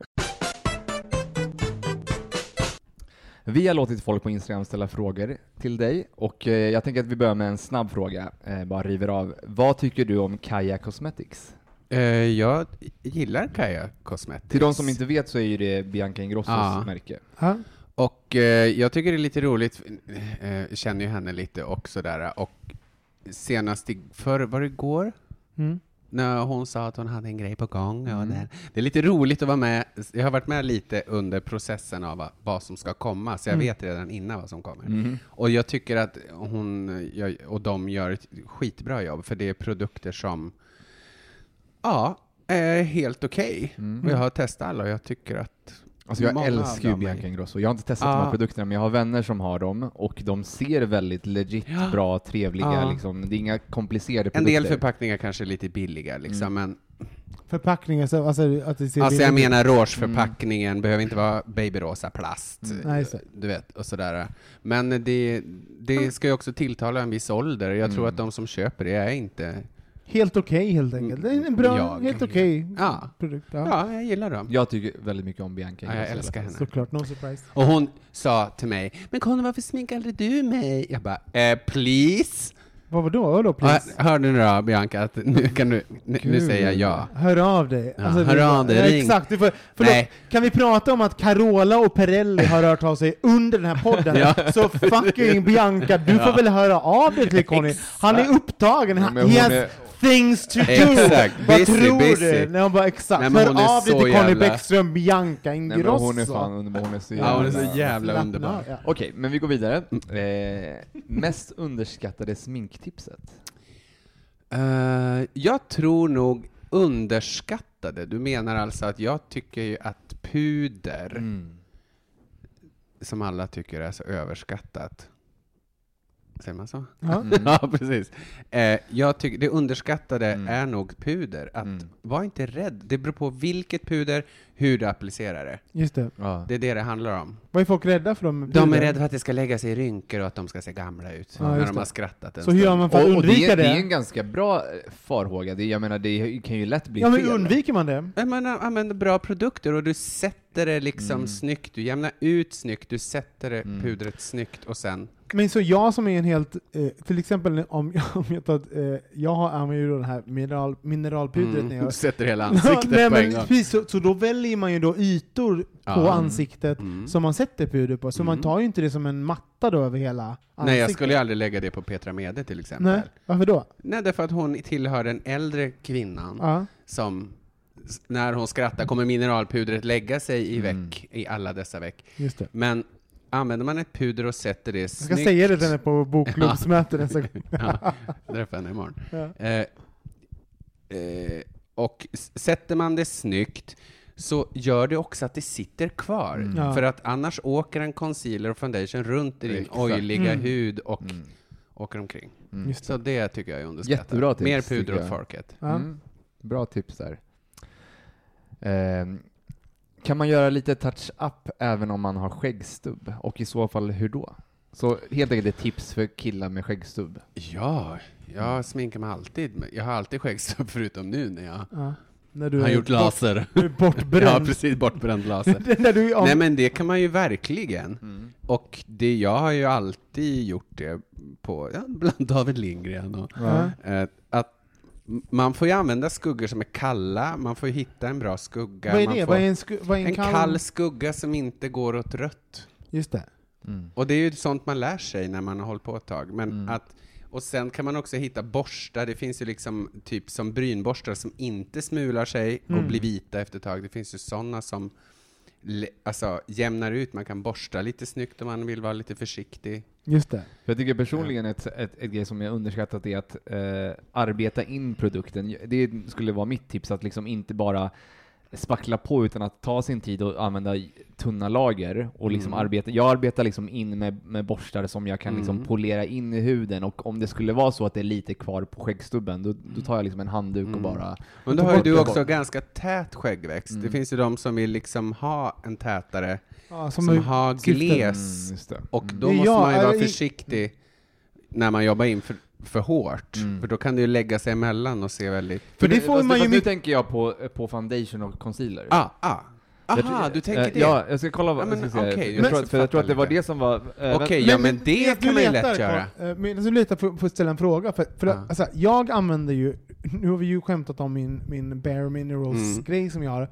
Vi har låtit folk på Instagram ställa frågor till dig och eh, jag tänker att vi börjar med en snabb fråga, eh, bara river av. Vad tycker du om Kaja Cosmetics? Eh, jag gillar Kaja Cosmetics. Till de som inte vet så är ju det Bianca Ingrossos Ja. märke. Ja. Och eh, jag tycker det är lite roligt, eh, jag känner ju henne lite och sådär, och senast i, för, var det igår? Mm. När hon sa att hon hade en grej på gång. Och Mm. det, det är lite roligt att vara med, jag har varit med lite under processen av vad, vad som ska komma, så jag Mm. vet redan innan vad som kommer. Mm. Och jag tycker att hon gör, och de gör ett skitbra jobb, för det är produkter som, ja, är helt okej. Mm. Och jag har testat alla och jag tycker att Alltså jag många älskar ju Bianca Ingrosso. Jag har inte testat de Ja. här produkterna, men jag har vänner som har dem och de ser väldigt legit Ja. bra, trevliga Ja. liksom. Det är inga komplicerade En produkter. del förpackningar kanske är lite billiga, liksom, men Förpackningar, så, alltså att det ser Alltså jag menar rouge-förpackningen behöver inte vara babyrosa plast, Mm. Du vet, och sådär. Men det, det ska ju också tilltala en viss ålder. Jag tror Mm. att de som köper det är inte... Helt okej helt enkelt. Det är en bra, Jag. helt okej Ja. produkt. Ja. Ja, jag gillar dem. Jag tycker väldigt mycket om Bianca Ja, jag älskar henne. Såklart, no surprise. Och hon sa till mig, men Conny varför sminkar aldrig du mig? Jag bara, eh, please? Vad var då? Vadå Ja, please? hörde du då Bianca, att nu kan du, nu, nu säger jag ja. Hör av dig. Ja, det- hör av dig, Ja, ring. exakt. Du får, förlåt, Nej. kan vi prata om att Carola och Perelli har hört av sig under den här podden? Ja. Så fucking Bianca, du får väl höra av dig till Conny. Han är upptagen, Ja, he has things to do. Exakt, Vad busy, tror busy. du? Nej, hon bara exakt, Nej, men hör hon är av dig så till Conny jävla- Bäckström, Bianca Nej, men Ingrosso. hon är fan underbar, hon är så Ja, hon är så jävla- jävla underbar. ja. Okej, men vi går vidare. Eh, mest underskattade sminktipset? Eh, jag tror nog underskattade. Du menar alltså att jag tycker ju att puder, Mm. som alla tycker är så överskattat, Säger man så? Ja. ja, precis. Eh, jag tycker det underskattade Mm. är nog puder. Att Mm. Var inte rädd. Det beror på vilket puder, hur du applicerar det. Just det. Ja. Det är det det handlar om. Vad är folk rädda för? De, De är rädda för att det ska lägga sig i rynkor och att de ska se gamla ut Ja, när de har skrattat en Så hur gör man för att Och, och det, undvika är, det? det är en ganska bra eh, farhåga. Det, jag menar, det kan ju lätt bli Ja, men fel. undviker man det? Men man använder bra produkter och du sätter det liksom Mm. snyggt, du jämnar ut snyggt, du sätter det Mm. pudret snyggt och sen... Men så jag som är en helt, eh, till exempel om, om jag tar, eh, jag har, använder ju det här mineral, mineralpudret när Mm. jag Du sätter hela ansiktet Nej, på en gång. precis, så, så då väljer man ju då ytor på Ja. ansiktet Mm. som man sätter puder på, så man Mm. tar ju inte det som en matta då över hela ansiktet. Nej, jag skulle ju aldrig lägga det på Petra Mede till exempel. Nej, varför då? Nej, därför att hon tillhör den äldre kvinnan Ja. som när hon skrattar kommer mineralpudret lägga sig i Mm. veck, i alla dessa veck. Just. Men använder man ett puder och sätter det Jag ska snyggt... säga det till henne på bokklubbsmötet nästa gång. ja, träffa henne imorgon. Ja. Eh, eh, och sätter man det snyggt så gör det också att det sitter kvar. Mm. Ja. För att annars åker en concealer och foundation runt i din Exakt. oiliga Mm. hud och Mm. åker omkring. Mm. Just Så det tycker jag är underskattat. Jättebra tips, Mer puder åt folket. Ja. Mm. Bra tips där. Ehm, kan man göra lite touch-up även om man har skäggstubb? Och i så fall hur då? Så helt enkelt ett tips för killar med skäggstubb. Ja, jag sminkar mig alltid. Jag har alltid skäggstubb förutom nu när jag Ja. När du har gjort laser. Bort, du är bortbränd. ja, precis. Bortbränd laser. när du av- Nej men det kan man ju verkligen. Och det, jag har ju alltid gjort det på, ja, bland David Lindgren och, Ja. eh, att man får ju använda skuggor som är kalla, man får ju hitta en bra skugga. Vad är det? Vad är en, sku, vad är en, en kall... skugga som inte går åt rött. Just det. Mm. Och det är ju sånt man lär sig när man har hållit på ett tag. Men Mm. att, och sen kan man också hitta borstar, det finns ju liksom typ som brynborstar som inte smular sig Mm. och blir vita efter ett tag. Det finns ju sådana som alltså, jämnar ut, man kan borsta lite snyggt om man vill vara lite försiktig. Just det. För jag tycker personligen ett, ett, ett grej som jag underskattat är att eh, arbeta in produkten. Det skulle vara mitt tips, att liksom inte bara spackla på utan att ta sin tid och använda tunna lager och liksom Mm. arbeta. Jag arbetar liksom in med, med borstar som jag kan liksom Mm. polera in i huden och om det skulle vara så att det är lite kvar på skäggstubben, då, då tar jag liksom en handduk och Mm. bara Men då har ju bort du också bara. ganska tät skäggväxt. Mm. Det finns ju de som vill liksom ha en tätare, Ja, som, är- har gles. Mm. Och Mm. då måste jag, man ju vara försiktig när man jobbar in för, för hårt. Mm. För då kan det ju lägga sig emellan och se väldigt... För det nu- får man ju nu tänker jag på, på foundation och concealer. Ah, ah. Jag Aha, du tänker eh, det? Ja, jag ska kolla vad Ja, men jag ska okej, jag, jag tror, för jag tror att det var det som var... eh, Okej, vänta- ja men det kan man ju lätt göra. Eh, Medan du letar får jag ställa en fråga. För, för att, Ja. alltså, jag använder ju, nu har vi ju skämtat om min, min Bare Minerals Mm. grej som jag har.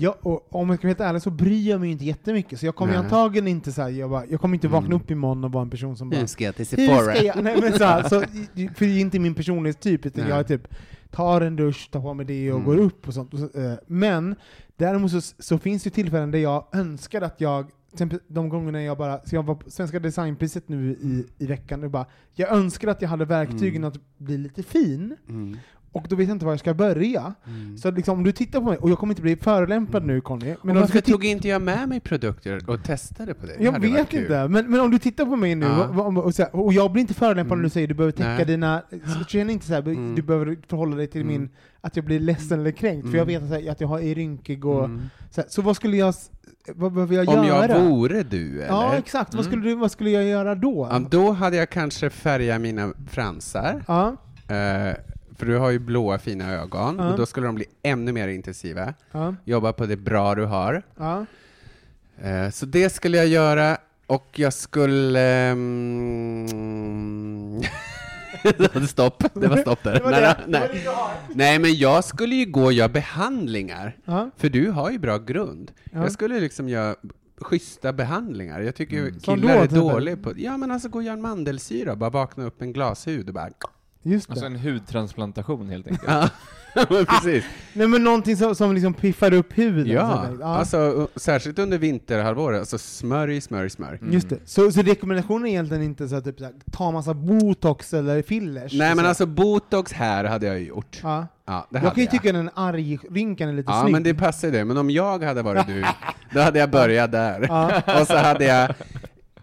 Jag, och om jag ska vara helt ärlig så bryr jag mig inte jättemycket, så jag kommer antagligen inte så här, jag, bara, jag kommer inte vakna Mm. upp imorgon och vara en person som bara Nu ska jag till Hur Sephora. ska jag? Nej, men så här, så, för det är inte min personlighetstyp, utan Nej. jag är typ tar en dusch, tar på mig det och Mm. går upp och sånt. Eh, Men däremot så, så finns det tillfällen där jag önskar att jag, de gångerna jag bara, så jag var på Svenska Designpriset nu i, i veckan, och bara, jag önskar att jag hade verktygen Mm. att bli lite fin, Mm. Och då vet jag inte var jag ska börja. Mm. Så liksom, om du tittar på mig, och jag kommer inte bli förolämpad nu Conny, men du varför tog inte jag med mig produkter och testade på det? det jag varit vet inte, men, men om du tittar på mig nu, Ja. och, och, och, här, och jag blir inte förolämpad Mm. när du säger att du behöver täcka Nej. dina... Så känner inte så här, Mm. du behöver förhålla dig till Mm. min... Att jag blir ledsen eller kränkt, för jag Mm. vet att, att jag har- är rynkig och... Mm. Så, här, så vad skulle jag... Vad behöver jag Om göra? jag vore du, eller? Ja, exakt. Vad, Mm. skulle du, vad skulle jag göra då? Ja, då hade jag kanske färgat mina fransar, Ja, eh, för du har ju blåa fina ögon, och då skulle de bli ännu mer intensiva. Jobba på det bra du har. Eh, så det skulle jag göra, och jag skulle... Var stopp, det var stopp där. Det var nej, det. nej. Det nej, men jag skulle ju gå och göra behandlingar, Ja, för du har ju bra grund. ja. Jag skulle liksom göra schyssta behandlingar. Jag tycker Mm. Killar då, är dåliga på... Ja, men alltså gå och göra en mandelsyra, bara vakna upp en glashud och bara... Just det. Alltså en hudtransplantation helt enkelt. Ja, men precis. Nej men någonting som, som liksom piffar upp huden. Ja, så att- alltså särskilt under vinterhalvåret, alltså smörj, smörj, smörj. Mm. Just det. Så, så rekommendationen är egentligen inte så att typ, ta massa botox eller fillers? Nej men så. alltså botox här hade jag gjort. Ja. Ja, det Jag kan ju tycka den arg-rynkan är lite Ja, snygg. men det passar ju det. Men om jag hade varit du, då hade jag börjat där. Ja. Och så hade jag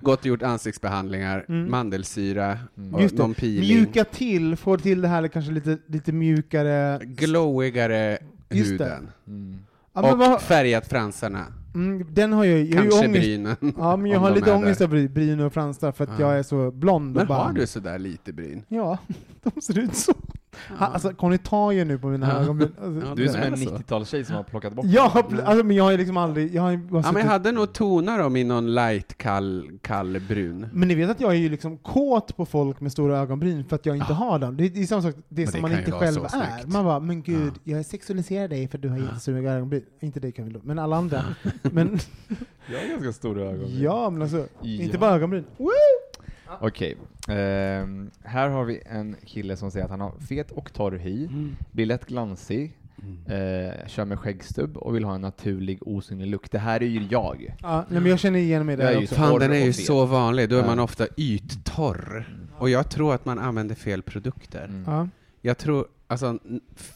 gått och gjort ansiktsbehandlingar, Mm. mandelsyra, och Just det. någon peeling. Mjuka till, få till det här kanske lite, lite mjukare. Glowigare Just det. huden. Mm. Ja, men och vad, färgat fransarna. mm, den har jag, jag har ju Kanske ångest. brynen. Ja, men jag om har de lite är ångest där. över bryn och fransar för att Ja. jag är så blond och Men bara... har du sådär lite bryn? Ja, de ser ut så. Ha, alltså, Conny tar ju nu på mina Ja. ögonbryn. Alltså, Du är som är en så. 90-talstjej som har plockat bort Ja, alltså, men jag har ju liksom aldrig... Jag har Ja, men jag hade nog tonar om i någon light kall, kall brun. Men ni vet att jag är ju liksom kåt på folk med stora ögonbryn för att jag inte har dem. Det är, det är samma sak, det Men som det man inte själv är. snyggt. Man bara, men gud, Ja. jag sexualiserar dig för att du har jättestora ögonbryn. Inte dig Camilla, men alla andra. men Jag har ganska stora ögon. ja, men alltså, Ja. inte bara ögonbryn. Woo! Okej, ehm, här har vi en kille som säger att han har fet och torr hy, blir lätt glansig, eh, kör med skäggstubb och vill ha en naturlig osynlig look. Det här är ju jag. Ja, men jag känner igen mig är där också. så- Fan, den är ju så vanlig. Då är man ofta yttorr. Och jag tror att man använder fel produkter. Mm. Ja. Jag tror, alltså,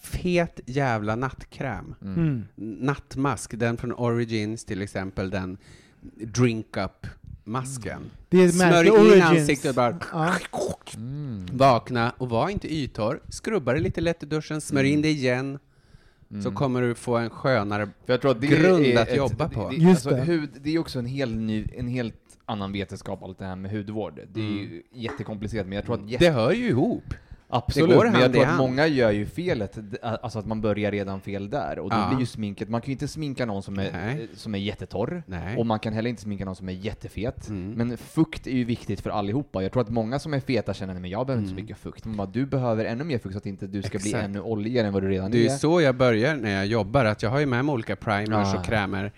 fet jävla nattkräm. Mm. Nattmask, den från Origins till exempel, den Drink Up-masken. Ett märke, Smörj in Origins. ansiktet bara Ja. Mm. vakna och var inte yttorr. Skrubba det lite lätt i duschen, smörj in det igen. Så kommer du få en skönare... För jag tror att det grund är att ett, jobba på. Det, Just alltså, det. Hud, det är också en, hel ny, en helt annan vetenskap, allt det här med hudvård. Det är ju jättekomplicerat, men jag tror att jätte, Det hör ju ihop. Absolut, men jag hand tror att hand. många gör ju felet, alltså att man börjar redan fel där. Och då Ja. blir ju sminket, man kan ju inte sminka någon som är, Nej. eh, som är jättetorr, Nej. och man kan heller inte sminka någon som är jättefet. Mm. Men fukt är ju viktigt för allihopa. Jag tror att många som är feta känner, men jag behöver inte så mycket fukt. Man bara, du behöver ännu mer fukt så att inte du ska bli Mm. Exakt. ännu oljigare än vad du redan Det är ju är. så jag börjar när jag jobbar, att jag har ju med mig olika primers Ja. och krämer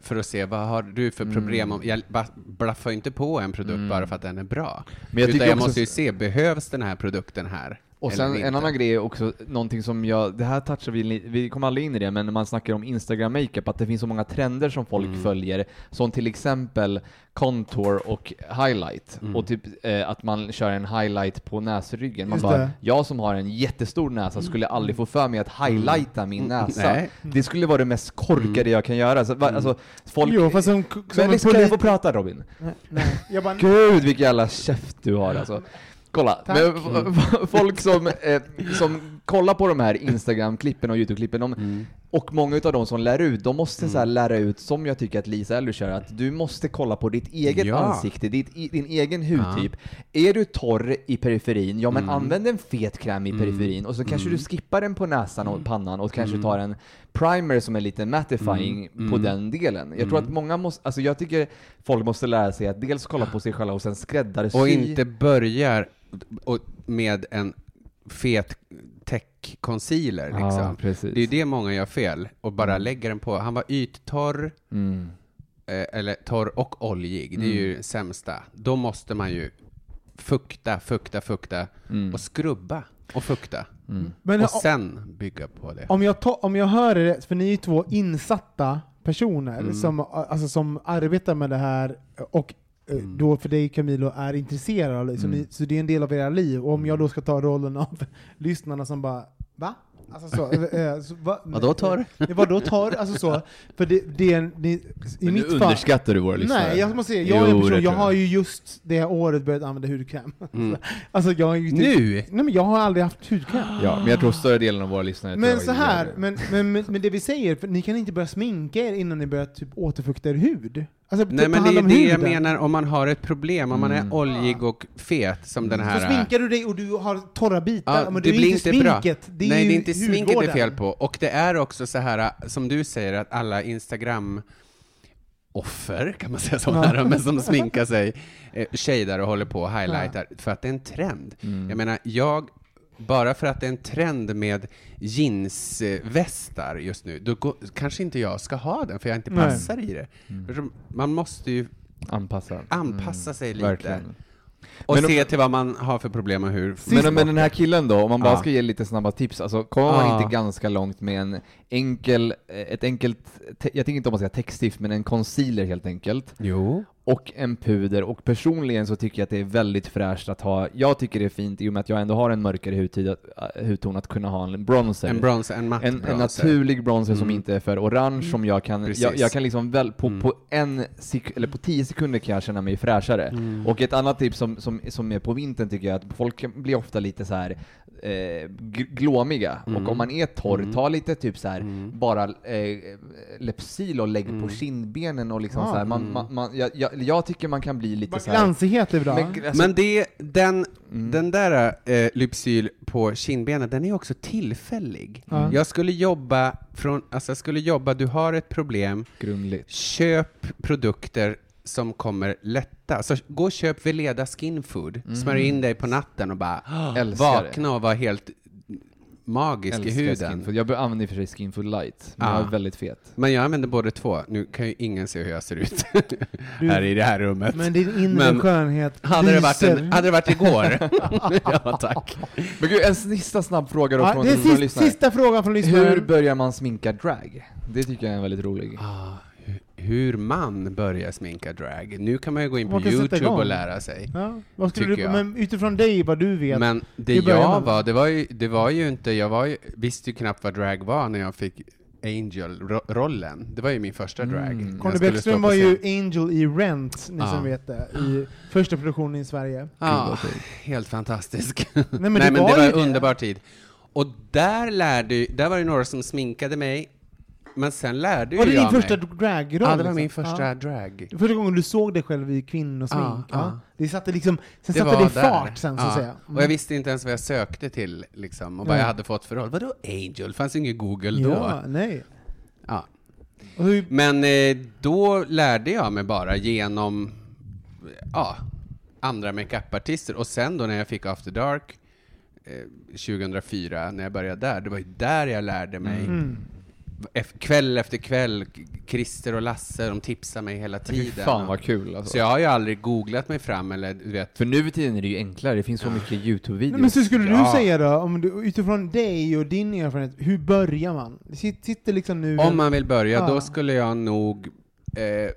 för att se vad har du för problem. om- Jag blaffar inte på en produkt bara för att den är bra. Men jag Utan jag också- måste ju se, behövs den här produkten här? Och sen en annan grej är också någonting som jag, det här touchar vi, vi kommer aldrig in i det, men när man snackar om Instagram makeup, att det finns så många trender som folk Mm. följer, som till exempel contour och highlight. Mm. Och typ eh, att man kör en highlight på näsryggen. Man Just bara, det. jag som har en jättestor näsa skulle aldrig få för mig att highlighta min näsa. Mm. Nej. Det skulle vara det mest korkade Mm. jag kan göra. Så, va, alltså, folk... Jo, fast som, som men en liksom, kan jag få prata Robin? Nej, nej. Jag bara, Gud vilken jävla käft du har alltså. Kolla, folk som, eh, som kollar på de här Instagram-klippen och YouTube-klippen, de, Mm. och många av de som lär ut, de måste så här lära ut, som jag tycker att Lisa Eller kör, att du måste kolla på ditt eget Ja. ansikte, ditt, din egen hudtyp. Är du torr i periferin, ja men Mm. använd en fet kräm i periferin, och så kanske du skippar den på näsan Mm. och pannan och kanske tar en primer som är lite mattifying Mm. på den delen. Jag tror att många måste, alltså jag tycker folk måste lära sig att dels kolla på sig själva och sen skräddarsy. Och inte börjar och- med en fet tech concealer liksom. Ja, precis. Det är ju det många gör fel, och bara lägger den på. Han var yttorr, Mm. eh, eller torr och oljig. Det är ju sämsta. Då måste man ju fukta, fukta, fukta Mm. och skrubba och fukta. men och sen bygga på det. om, jag to- om jag hör det rätt, för ni är ju två insatta personer Mm. som, alltså, som arbetar med det här och eh, Mm. då för dig Camilo är intresserad av det, så, det är en del av era liv. Och om jag då ska ta rollen av lyssnarna som bara Va? Alltså så, eh, eh, så va, Vadå torr? Eh, Vadå torr? Alltså så, för det, det är en, det, i Men mitt nu fall... underskattar du våra lyssnare. Nej, jag måste säga, jag är en person, jag har ju just det här året börjat använda hudkräm. Mm. Alltså jag har ju typ- Nu? Nej men jag har aldrig haft hudkräm. Ja, men jag tror större delen av våra lyssnare Men så här, men, men, men, men det vi säger, för ni kan inte börja sminka er innan ni börjar typ återfukta er hud. Alltså, Nej men det är det jag menar, om man har ett problem, om man Mm. är oljig och fet som den Så här... sminkar du dig och du har torra bitar, Ja, men det det är blir inte inte bra. sminket, det är Nej, ju det är inte sminket det är hudvården. fel på. Och det är också så här, som du säger, att alla Instagram offer, kan man säga så, Ja. här, men som sminkar sig, eh, shadar och håller på och highlightar, för att det är en trend. Mm. Jag menar, jag, bara för att det är en trend med jeansvästar just nu, då går, kanske inte jag ska ha den, för jag inte Nej. passar i det. Mm. Man måste ju Anpassa. anpassa sig lite. Verkligen. Och Men om- se till vad man har för problem och hur. Men, men den här killen då, om man bara Ja. ska ge lite snabba tips, alltså kommer man Ja. inte ganska långt med en enkel, ett enkelt, jag tänker inte om man säga textstift, men en concealer helt enkelt. Jo. Och en puder och personligen så tycker jag att det är väldigt fräscht att ha, jag tycker det är fint i och med att jag ändå har en mörkare hudtid, att- äh, hudton att kunna ha en bronzer. En bronzer, en matt en, en naturlig bronzer som Mm. inte är för orange, som jag kan, jag, jag kan liksom väl, på, Mm. på en sek- eller på tio sekunder kan jag känna mig fräschare. Mm. Och ett annat tips som, som, som är på vintern tycker jag, att folk blir ofta lite så här eh, glåmiga. Mm. Och om man är torr, Mm. ta lite typ så här Mm. bara eh, Lypsyl och lägg Mm. på kindbenen och liksom Ah. så här. Man, Mm. man, man, jag, jag, jag tycker man kan bli lite Bara så här... Glansighet är bra. Men, alltså, Men det, den, Mm. den där eh, Lypsyl på kindbenet, den är också tillfällig. Ja. Jag skulle jobba från, alltså jag skulle jobba, du har ett problem, grundligt. köp produkter som kommer lätta. Så gå och köp Veleda Skin Food, Mm. smörj in dig på natten och bara Älskar vakna och vara helt magisk i huden. Skinfood. Jag använder i och för sig Skinfood light, men Ah. jag är väldigt fet. Men jag använder båda två. Nu kan ju ingen se hur jag ser ut Du- här i det här rummet. Men din inre Men skönhet hade, det varit lyser. en, hade det varit igår? ja, tack. Men gud, en sista snabb fråga då Ja, från, det är sist, sista frågan från Hur lyssnaren. börjar man sminka drag? Det tycker jag är en väldigt rolig. Ah, hur man börjar sminka drag. Nu kan man ju gå in på Youtube och lära sig. Ja, vad skulle du, men utifrån dig, vad du vet. Men det jag var, det var, ju, det var ju inte, jag var ju, visste ju knappt vad drag var när jag fick Angel-rollen. Det var ju min första drag. Mm. Jag Conny skulle Bäckström var ju. Angel i Rent, ni Ja. som vet det, i första produktionen i Sverige. Ja, helt fantastisk. Nej men, Nej, det, men var det var ju en underbar tid. Och där lärde, där var det några som sminkade mig, men sen lärde Var ju det din jag första mig. dragroll? Ja, det var liksom? min första Ja. drag. Första gången du såg dig själv i kvinnosmink? Ja, Ja. Det satte liksom, sen Det satte var det i där. fart sen, så att säga. Mm. Och jag visste inte ens vad jag sökte till, liksom, och vad jag hade fått för roll. Vadå Angel? Fanns ju ingen Google då. Ja, nej. Ja. Men eh, då lärde jag mig bara genom ja, andra makeupartister. Och sen då när jag fick After Dark eh, 2004, när jag började där, det var ju där jag lärde mig. mm. Kväll efter kväll, Christer och Lasse, de tipsade mig hela Fy tiden. fan vad kul alltså. Så jag har ju aldrig googlat mig fram eller du vet. För nu för tiden är det ju enklare, det finns så mycket YouTube-videos. Men så skulle Ja. du säga då, om du, utifrån dig och din erfarenhet, hur börjar man? Sitter liksom nu... Om man vill börja, Ja. då skulle jag nog eh,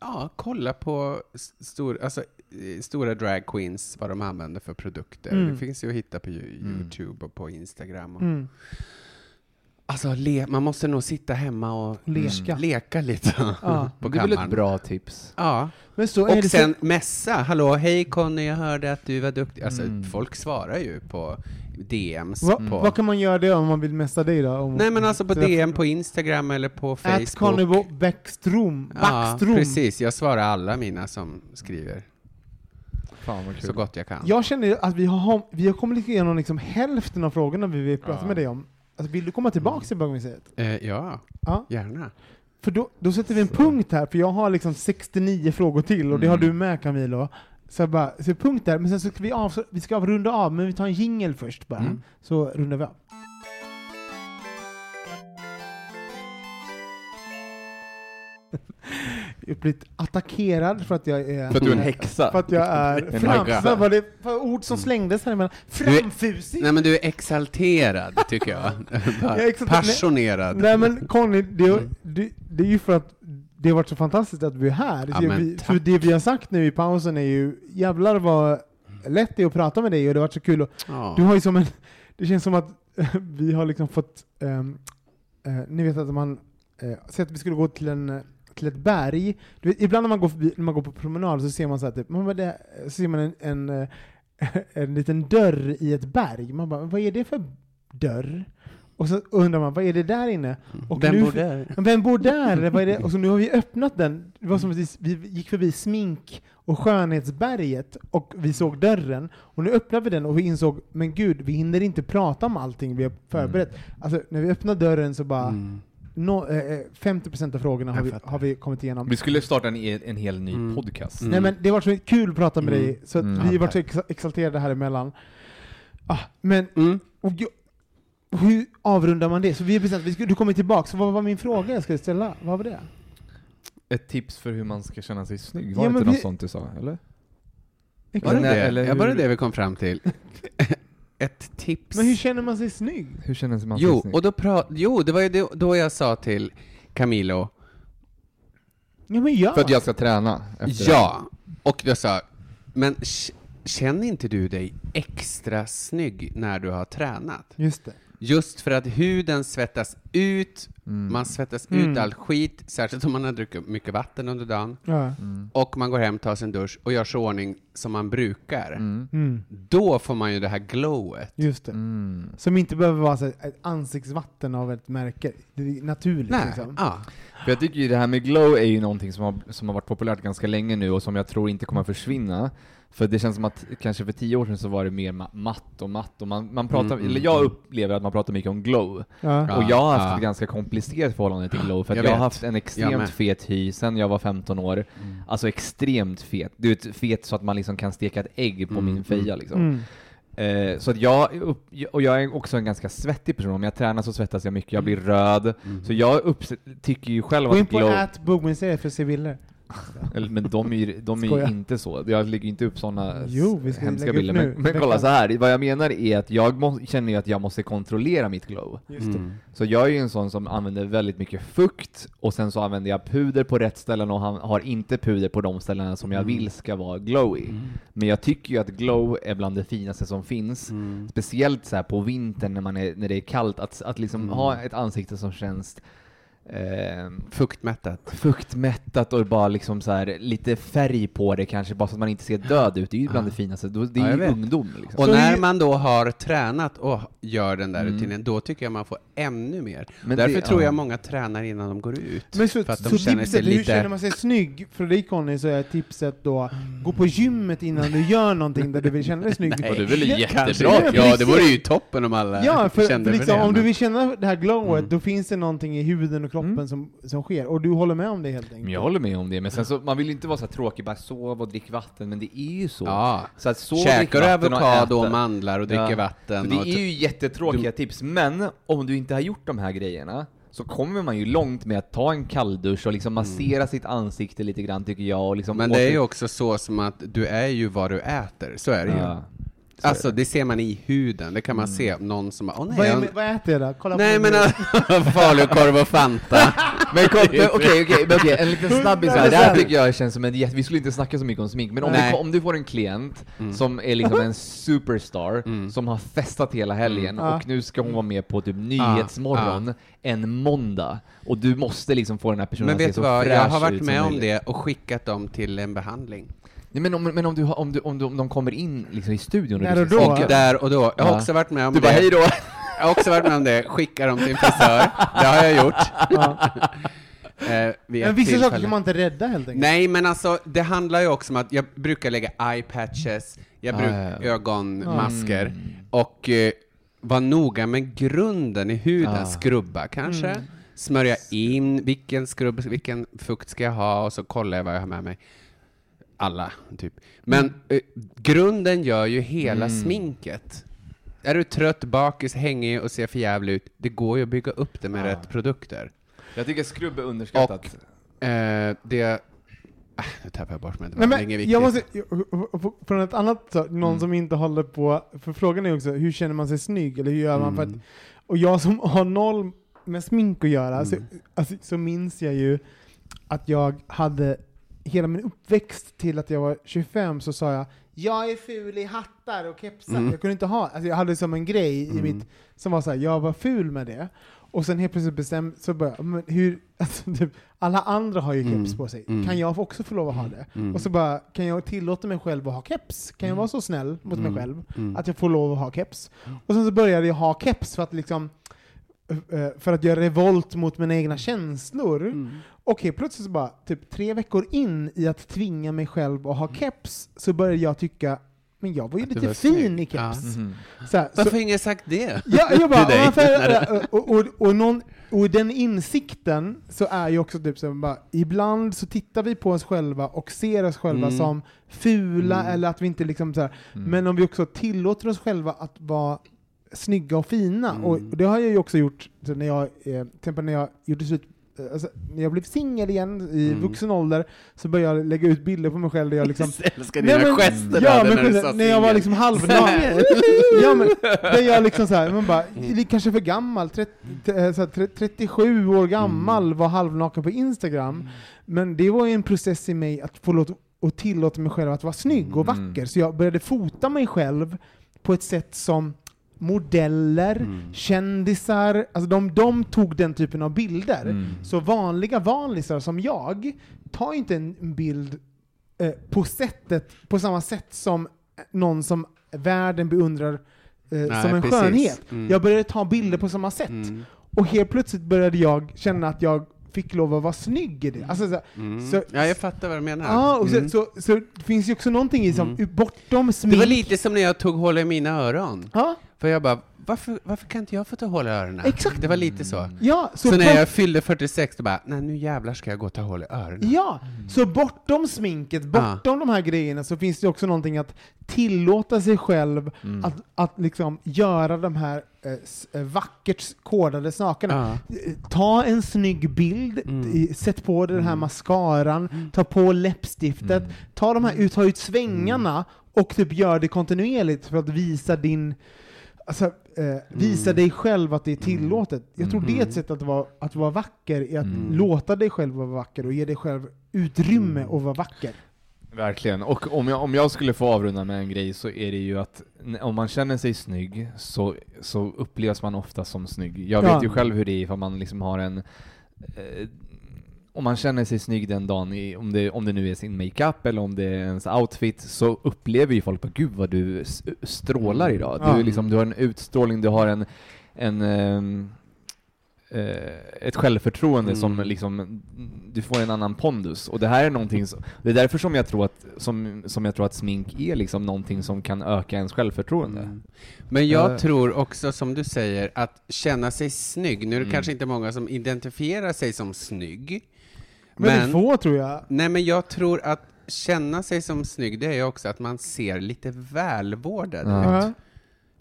ja, kolla på stor, alltså, eh, stora drag queens, vad de använder för produkter. Mm. Det finns ju att hitta på Mm. Youtube och på Instagram. Och, Mm. Alltså, le, man måste nog sitta hemma och Leka. leka lite Ja. på det är väl kammaren. ett bra tips? Ja, Men så och sen mässa. Hallå, hej Conny, jag hörde att du var duktig. Alltså, Mm. folk svarar ju på DMs. så, va, på, vad kan man göra det om man vill mässa dig då? Om, Nej men alltså på så DM på Instagram eller på At Facebook. Conny Bo- Bäckström. Ja, precis. Jag svarar alla mina som skriver så gott jag kan. Jag känner att vi har, vi har kommit igenom liksom hälften av frågorna vi vill prata Ja. med dig om. Alltså, vill du komma tillbaka till bögmuseet? Eh, ja, Ja. gärna. För då, då sätter vi en punkt här, för jag har liksom 69 frågor till, och det har Mm. du med Camilo. Så jag bara, så punkt där, men sen så ska vi, av, vi ska runda av, men vi tar en jingle först bara. Mm. Så rundar vi av. Blivit attackerad för att jag är... För att du är en häxa? För att jag är En fram, hagga. vad var det för ord som slängdes här emellan? Framfusig! Nej men du är exalterad, tycker jag. Jag exalterad. Passionerad. Nej men Conny, det, det, det är ju för att det har varit så fantastiskt att du är här. Ja, vi, för det vi har sagt nu i pausen är ju, jävlar vad lätt det är att prata med dig och det har varit så kul. Och, Ja. du har ju som en, det känns som att vi har liksom fått, ehm, eh, ni vet att man, uh, säg att vi skulle gå till en eh, till ett berg. Vet, ibland när man, går förbi, när man går på promenad så ser man så här, typ, man bara, det, så ser man en, en, eh, en liten dörr i ett berg. Man bara, vad är det för dörr? Och så undrar man, vad är det där inne? Och Vem nu- bor där? Vem bor där? Vad är det? Och så nu har vi öppnat den. Det var som att vi- vi gick förbi smink och skönhetsberget och vi såg dörren. Och nu öppnade vi den och vi insåg, men gud, vi hinner inte prata om allting vi har förberett. Alltså, när vi öppnade dörren så bara, Mm. No, eh, eh, 50% av frågorna har vi, har vi kommit igenom. Vi skulle starta en, en hel ny Mm. podcast. Mm. Nej men det var så kul att prata med Mm. dig, så att Mm. vi har Ja, varit så ex- exalterade här emellan. Ah, men Mm. och hur avrundar man det? Så vi bestämt, vi ska, du kommer tillbaka, så vad var min fråga jag skulle ställa? Vad var det? Ett tips för hur man ska känna sig snygg, Ja, var det men inte något vi- sånt du sa? Eller? Var det det? eller Ja, var det hur- det vi kom fram till? Ett tips. Men hur känner man sig snygg? Hur känner man sig Jo, snygg? och då, pra- jo, det var ju det, då jag sa till Camilo, Ja, men ja. För att jag ska träna efter Ja, och jag sa, men känner inte du dig extra snygg när du har tränat? Just det. Just för att huden svettas ut, man svettas Mm. ut all skit, särskilt om man har druckit mycket vatten under dagen, Ja. och man går hem, tar sin dusch och gör sig ordning som man brukar. Mm. Då får man ju det här glowet. Just det. Mm. Som inte behöver vara så ett ansiktsvatten av ett märke. Det är naturligt Nej, liksom. ja. För jag tycker ju det här med glow är ju någonting som har, som har varit populärt ganska länge nu och som jag tror inte kommer att försvinna. För det känns som att kanske för tio år sedan så var det mer ma- matt och matt och man, man pratar, Mm, eller mm, jag mm. upplever att man pratar mycket om glow. Ja. Och jag har haft ja. ett ganska komplicerat förhållande till glow för att Jag jag, har haft en extremt fet hy sen jag var 15 år. Alltså extremt fet. Du vet, fet så att man liksom kan steka ett ägg på Mm, min feja liksom. Mm. Eh, så att jag, och jag är också en ganska svettig person, om jag tränar så svettas jag mycket, jag blir röd. Så jag upp, tycker ju själv Gå in att på glow... bogmuseet för att se bilder. Eller, men de är ju, de är ju inte så. Jag lägger inte upp sådana Jo, vi ska hemska bilder. Men, men kolla så här. vad jag menar är att jag må, känner ju att jag måste kontrollera mitt glow. Mm. Så jag är ju en sån som använder väldigt mycket fukt, och sen så använder jag puder på rätt ställen och har inte puder på de ställena som jag vill ska vara glowy. Men jag tycker ju att glow är bland det finaste som finns. Mm. Speciellt så här på vintern när, man är, när det är kallt, att, att liksom ha ett ansikte som känns eh, Fuktmättat. fuktmättat och bara liksom så här lite färg på det kanske, bara så att man inte ser död ut. Det är ju bland det finaste. Det Ja, är jag ju vet. ungdom liksom. Och när man då har tränat och gör den där Mm. rutinen, då tycker jag man får ännu mer. Men Därför det- tror ja. jag många tränar innan de går ut. Men så, för att de så känner sig tipset, hur lite... känner man sig snygg? För dig Conny så är tipset då, gå på gymmet innan du gör någonting där du vill känna dig snygg. Nej. Och det är väl Ja, jättebra? Ja, det vore ju toppen om alla Ja, för, kände för liksom, det. om du vill känna det här glowet, Mm. då finns det någonting i huden och kroppen Mm. som, som sker. Och du håller med om det helt enkelt? Men jag håller med om det, men sen så, man vill ju inte vara så tråkig, bara sova och drick vatten, men det är ju så. Ja. Så att sov, Käkar du avokado och äta- mandlar och dricker Ja. vatten För och... det är ju jättetråkiga tips, men om du inte har gjort de här grejerna, så kommer man ju långt med att ta en kalldusch och liksom massera sitt ansikte lite grann tycker jag. Och liksom Men det är ju åter- också så som att du är ju vad du äter, så är det ju. Alltså det ser man i huden, det kan man se någon som bara, åh nej, Vad, är, jag... vad äter jag då? Kolla nej på men falukorv och Fanta. Men kom, men okej, okej, men okej, en liten snabbis här. Det 100%. här tycker jag känns som en jätte... Vi skulle inte snacka så mycket om smink, men om, du, om du får en klient som är liksom en superstar, Mm. som har festat hela helgen, Ja. och nu ska hon vara med på typ Nyhetsmorgon en måndag, och du måste liksom få den här personen Men att se vet du så vad, jag fräsch har ut varit med om det och skickat dem till en behandling. Nej, men om, men om, du, har- om, du, om, du, om de kommer in liksom i studion Där du och då? Och där och då, jag har Ja. också varit med om Du det. bara hej då! Jag har också varit med om det, skicka dem till en frisör. Det har jag gjort. Ja. Eh, vid Men ett vissa saker tillfälle. kan man inte rädda helt enkelt. Nej, men alltså det handlar ju också om att jag brukar lägga eye patches, jag Ja, brukar ja, ja. ögonmasker Mm. och eh, vara noga med grunden i huden, Ja. skrubba kanske, Mm. smörja in, vilken skrubb, vilken fukt ska jag ha och så kollar jag vad jag har med mig. Alla, typ. Men eh, grunden gör ju hela Mm. sminket. Är du trött, bakis, hängig och ser för jävlig ut, det går ju att bygga upp det med Ja. rätt produkter. Jag tycker skrubb är underskattat. Eh, det... Ah, nu tappar jag bort mig, det Nej, var men inget viktigt. jag måste, från ett annat, så, någon Mm. som inte håller på, för frågan är också hur känner man sig snygg, eller hur gör man för att, Mm. och jag som har noll med smink att göra, så, alltså, så minns jag ju att jag hade, hela min uppväxt till att jag var 25 så sa jag jag är ful i hattar och kepsar. Mm. Jag kunde inte ha, alltså jag hade som en grej i Mm. mitt, som var så här, jag var ful med det. Och sen helt plötsligt bestämde, så bara, men hur, alltså, typ, alla andra har ju Mm. keps på sig, Mm. kan jag också få lov att ha det? Mm. Och så bara, kan jag tillåta mig själv att ha keps? Kan jag vara så snäll mot Mm. mig själv Mm. att jag får lov att ha keps? Och sen så började jag ha keps för att liksom för att göra revolt mot mina egna känslor. Mm. Och helt plötsligt så bara, typ tre veckor in i att tvinga mig själv att ha keps, så började jag tycka, men jag var ju Att lite var fin snygg. i keps. Mhm. Så, här, så, Varför har ingen sagt det? Ja, jag bara, till dig? varför, och, och, och, någon, och i den insikten så är ju också typ så här, bara, ibland så tittar vi på oss själva och ser oss själva Mm. som fula, Mm. eller att vi inte liksom så här, Mm. men om vi också tillåter oss själva att vara snygga och fina, Mm. och det har jag ju också gjort när jag, eh, till när jag gjorde slut alltså, när jag blev singel igen i Mm. vuxen ålder, så började jag lägga ut bilder på mig själv där jag liksom Jag älskar dina men- gester ja, men när du sa när jag var liksom halvnaken. ja, men där jag liksom så här, man bara, li- kanske för gammal, 30, eh, så här, tre- 37 år gammal, Mm. var halvnaken på Instagram. Men det var ju en process i mig att få låta, och tillåta mig själv att vara snygg och Mm. vacker. Så jag började fota mig själv på ett sätt som modeller, Mm. kändisar, alltså de, de tog den typen av bilder. Mm. Så vanliga vanlisar som jag tar inte en bild eh, på sättet, på samma sätt som någon som världen beundrar eh, Nej, som en precis. skönhet. Mm. Jag började ta bilder på samma sätt. Mm. Och helt plötsligt började jag känna att jag fick lov att vara snygg i det. Alltså, så, Mm. så, ja, jag fattar vad du menar. ja, och så, Mm. så, så, det finns ju också någonting i som, bortom smink. Det var lite som när jag tog hål i mina öron. Ja, För jag bara, varför, varför kan inte jag få ta hål i öronen? Exakt. Det var lite så. ja, så, Så, när jag fyllde 46, då bara, nej nu jävlar ska jag gå och ta hål i öronen. Ja, så bortom sminket, bortom de här grejerna så finns det också någonting att tillåta sig själv Mm. att, att liksom göra de här eh, eh, vackert kodade sakerna. Ja. Ta en snygg bild, Mm. sätt på dig den här mascaran, ta på läppstiftet, ta, de här, ut- ta ut svängarna och typ gör det kontinuerligt för att visa din Alltså, eh, visa dig själv att det är tillåtet. Jag tror det är ett sätt att vara, att vara vacker, är att låta dig själv vara vacker och ge dig själv utrymme att vara vacker. Verkligen, och om jag, om jag skulle få avrunda med en grej så är det ju att om man känner sig snygg så, så upplevs man ofta som snygg. Jag Ja. vet ju själv hur det är ifall man liksom har en eh, om man känner sig snygg den dagen, i, om, det, om det nu är sin makeup eller om det är ens outfit, så upplever ju folk på gud vad du strålar idag. Du, är liksom, du har en utstrålning, du har en, en eh, ett självförtroende som Mm. liksom, du får en annan pondus. Och det här är någonting, som, det är därför som jag tror att, som, som jag tror att smink är liksom någonting som kan öka ens självförtroende. Mm. Men jag Eh. tror också, som du säger, att känna sig snygg. Nu är det Mm. kanske inte många som identifierar sig som snygg. Men, Men, få tror jag. nej, men jag tror att känna sig som snygg, det är ju också att man ser lite välvårdad Ja. ut.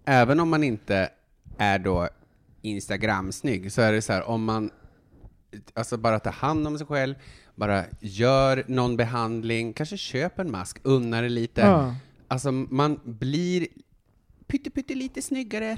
Även om man inte är då Instagram-snygg, så är det så här, om man alltså bara tar hand om sig själv, bara gör någon behandling, kanske köp en mask, unna det lite. Ja. Alltså man blir pytte, pytte lite snyggare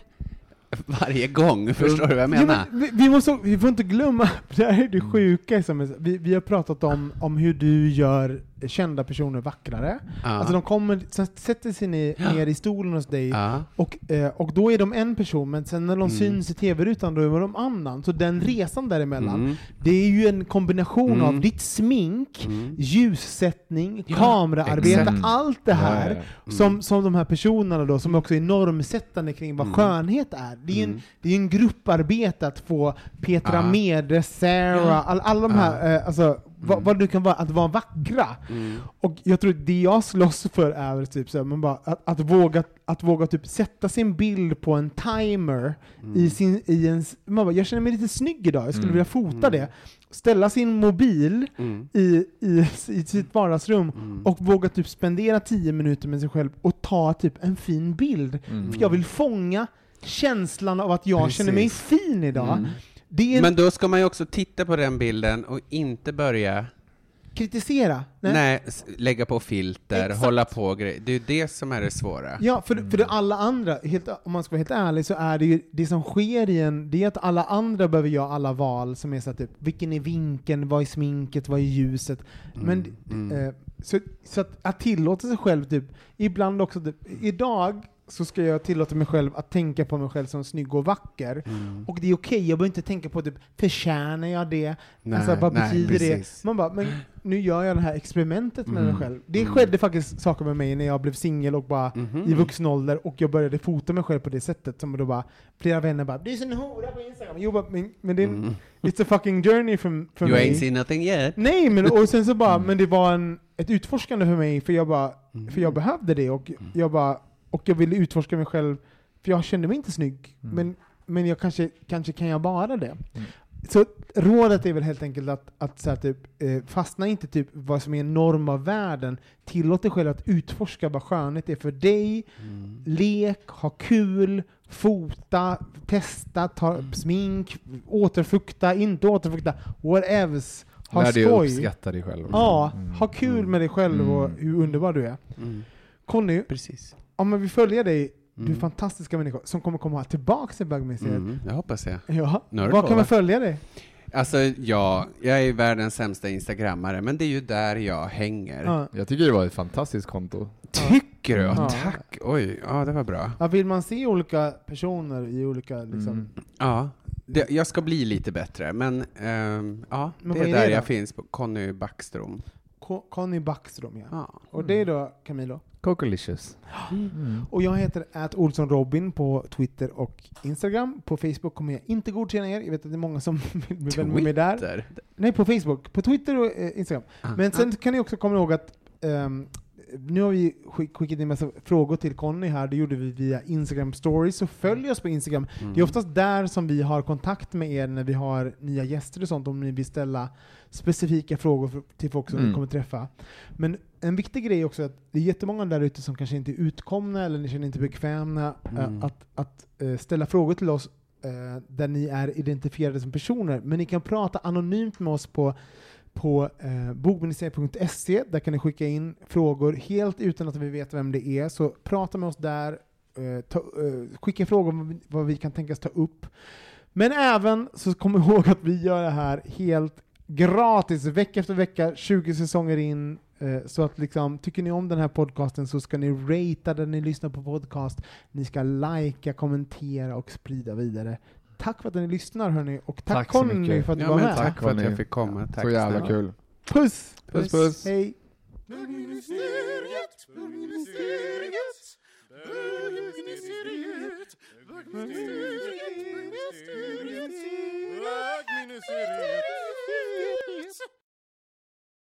varje gång, förstår du vad jag menar? Ja, men vi, vi, måste, vi får inte glömma, det här är det sjuka, som är, så- vi, vi har pratat om, om hur du gör kända personer vackrare. Ja. Alltså de kommer, sen sätter sig ner, i stolen hos dig, ja. och, eh, och då är de en person, men sen när de Mm. syns i tv-rutan då är de annan. Så den resan däremellan, Mm. det är ju en kombination Mm. av ditt smink, Mm. ljussättning, Ja, kameraarbete, exakt. allt det här Ja, ja, ja. Som, som de här personerna då, som också är normsättande kring vad Mm. skönhet är. Det är ju Mm. en, det är en grupparbete att få Petra Ja. Mede, Sarah, all, alla de här, eh, alltså, vad, Mm. vad du kan vara, att vara vackra. Mm. Och jag tror att det jag slåss för är typ så här, man bara, att, att våga, att våga typ sätta sin bild på en timer Mm. i sin, i en, man bara, jag känner mig lite snygg idag, jag skulle Mm. vilja fota Mm. det. Ställa sin mobil Mm. i, i, i sitt vardagsrum och våga typ spendera tio minuter med sig själv och ta typ en fin bild. För jag vill fånga känslan av att jag Precis. känner mig fin idag. Mm. Det är en Men då ska man ju också titta på den bilden och inte börja kritisera. Nej. nej. lägga på filter, Exakt. hålla på grejer. Det är ju det som är det svåra. Ja, för, för det alla andra, helt, om man ska vara helt ärlig, så är det ju det som sker i en, det är att alla andra behöver göra alla val som är så typ, vilken är vinkeln, vad är sminket, vad är ljuset? Men, mm. eh, så, så att, att tillåta sig själv, typ, ibland också, typ, idag så ska jag tillåta mig själv att tänka på mig själv som snygg och vacker. Mm. Och det är okej, jag behöver inte tänka på typ, förtjänar jag det? Nej, alltså, vad nej, betyder det? precis. Man bara, men nu gör jag det här experimentet med Mm. mig själv. Det Mm. skedde faktiskt saker med mig när jag blev singel och bara Mhm. i vuxen ålder och jag började fota mig själv på det sättet som då bara flera vänner bara 'Du är sån hora på Instagram' Jo, bara, men, men det är en, Mm. it's a fucking journey för, för You ain't mig. seen nothing yet. Nej, men och sen så bara, men det var en, ett utforskande för mig för jag bara, Mm. för jag behövde det och jag bara, och jag ville utforska mig själv för jag kände mig inte snygg. Mm. Men, men jag kanske, kanske kan jag vara det. så rådet är väl helt enkelt att, att så här, typ, eh, fastna inte typ vad som är norm av världen. Tillåt dig själv att utforska vad skönhet är för dig. Mm. Lek, ha kul, fota, testa, ta smink, återfukta, inte återfukta, whatevs. Ha Lär dig skoj. uppskatta dig själv. Ja, Mm. ha kul med dig själv och Mm. hur underbar du är. Mm. Conny, Precis. Om vill följa dig, du är Mm. fantastiska människa som kommer komma tillbaka till bögmuseet. Mm, jag hoppas jag. Ja. Var kan man följa dig? Alltså, ja, jag är världens sämsta instagrammare, men det är ju där jag hänger. Ja. Jag tycker det var ett fantastiskt konto. Tycker du? Ja. Tack! Oj, ja det var bra. Ja, vill man se olika personer i olika liksom, Mm. Ja, det, jag ska bli lite bättre, men ehm, ja, Men det är är där det jag finns, på Conny Backstrom. Ko- Conny Backström, ja. Ja. Och det är då Camilo. Cocolicious. Och jag heter att Olsson Robin på Twitter och Instagram. På Facebook kommer jag inte godkänna er. Jag vet att det är många som vill bli vän med mig där. Nej, på Facebook. På Twitter och eh, Instagram. Ah. Men sen kan ni också komma ihåg att ehm, nu har vi skick, skickat in massa frågor till Conny här, det gjorde vi via Instagram stories, så följ oss på Instagram. Mm. Det är oftast där som vi har kontakt med er när vi har nya gäster och sånt, om ni vill ställa specifika frågor för, till folk som Mm. vi kommer träffa. Men en viktig grej är också att det är jättemånga där ute som kanske inte är utkomna eller ni känner inte bekväma eh, Mm. att, att eh, ställa frågor till oss eh, där ni är identifierade som personer. Men ni kan prata anonymt med oss på på eh, bogministeriet.se, där kan ni skicka in frågor helt utan att vi vet vem det är. Så prata med oss där, eh, ta, eh, skicka frågor om vad vi- kan tänkas ta upp. Men även så kom ihåg att vi gör det här helt gratis, vecka efter vecka, 20 säsonger in. Eh, så att liksom, tycker ni om den här podcasten så ska ni ratea den ni lyssnar på podcast. Ni ska likea, kommentera och sprida vidare. Tack för att ni lyssnar hörni, och tack, Tack så Conny mycket. för att du Ja, var med. tack för att jag fick komma. Tack Så jävla snälla. kul. Puss! Puss puss. Hej! Bögministeriet, bögministeriet, bögministeriet, bögministeriet, bögministeriet, bögministeriet.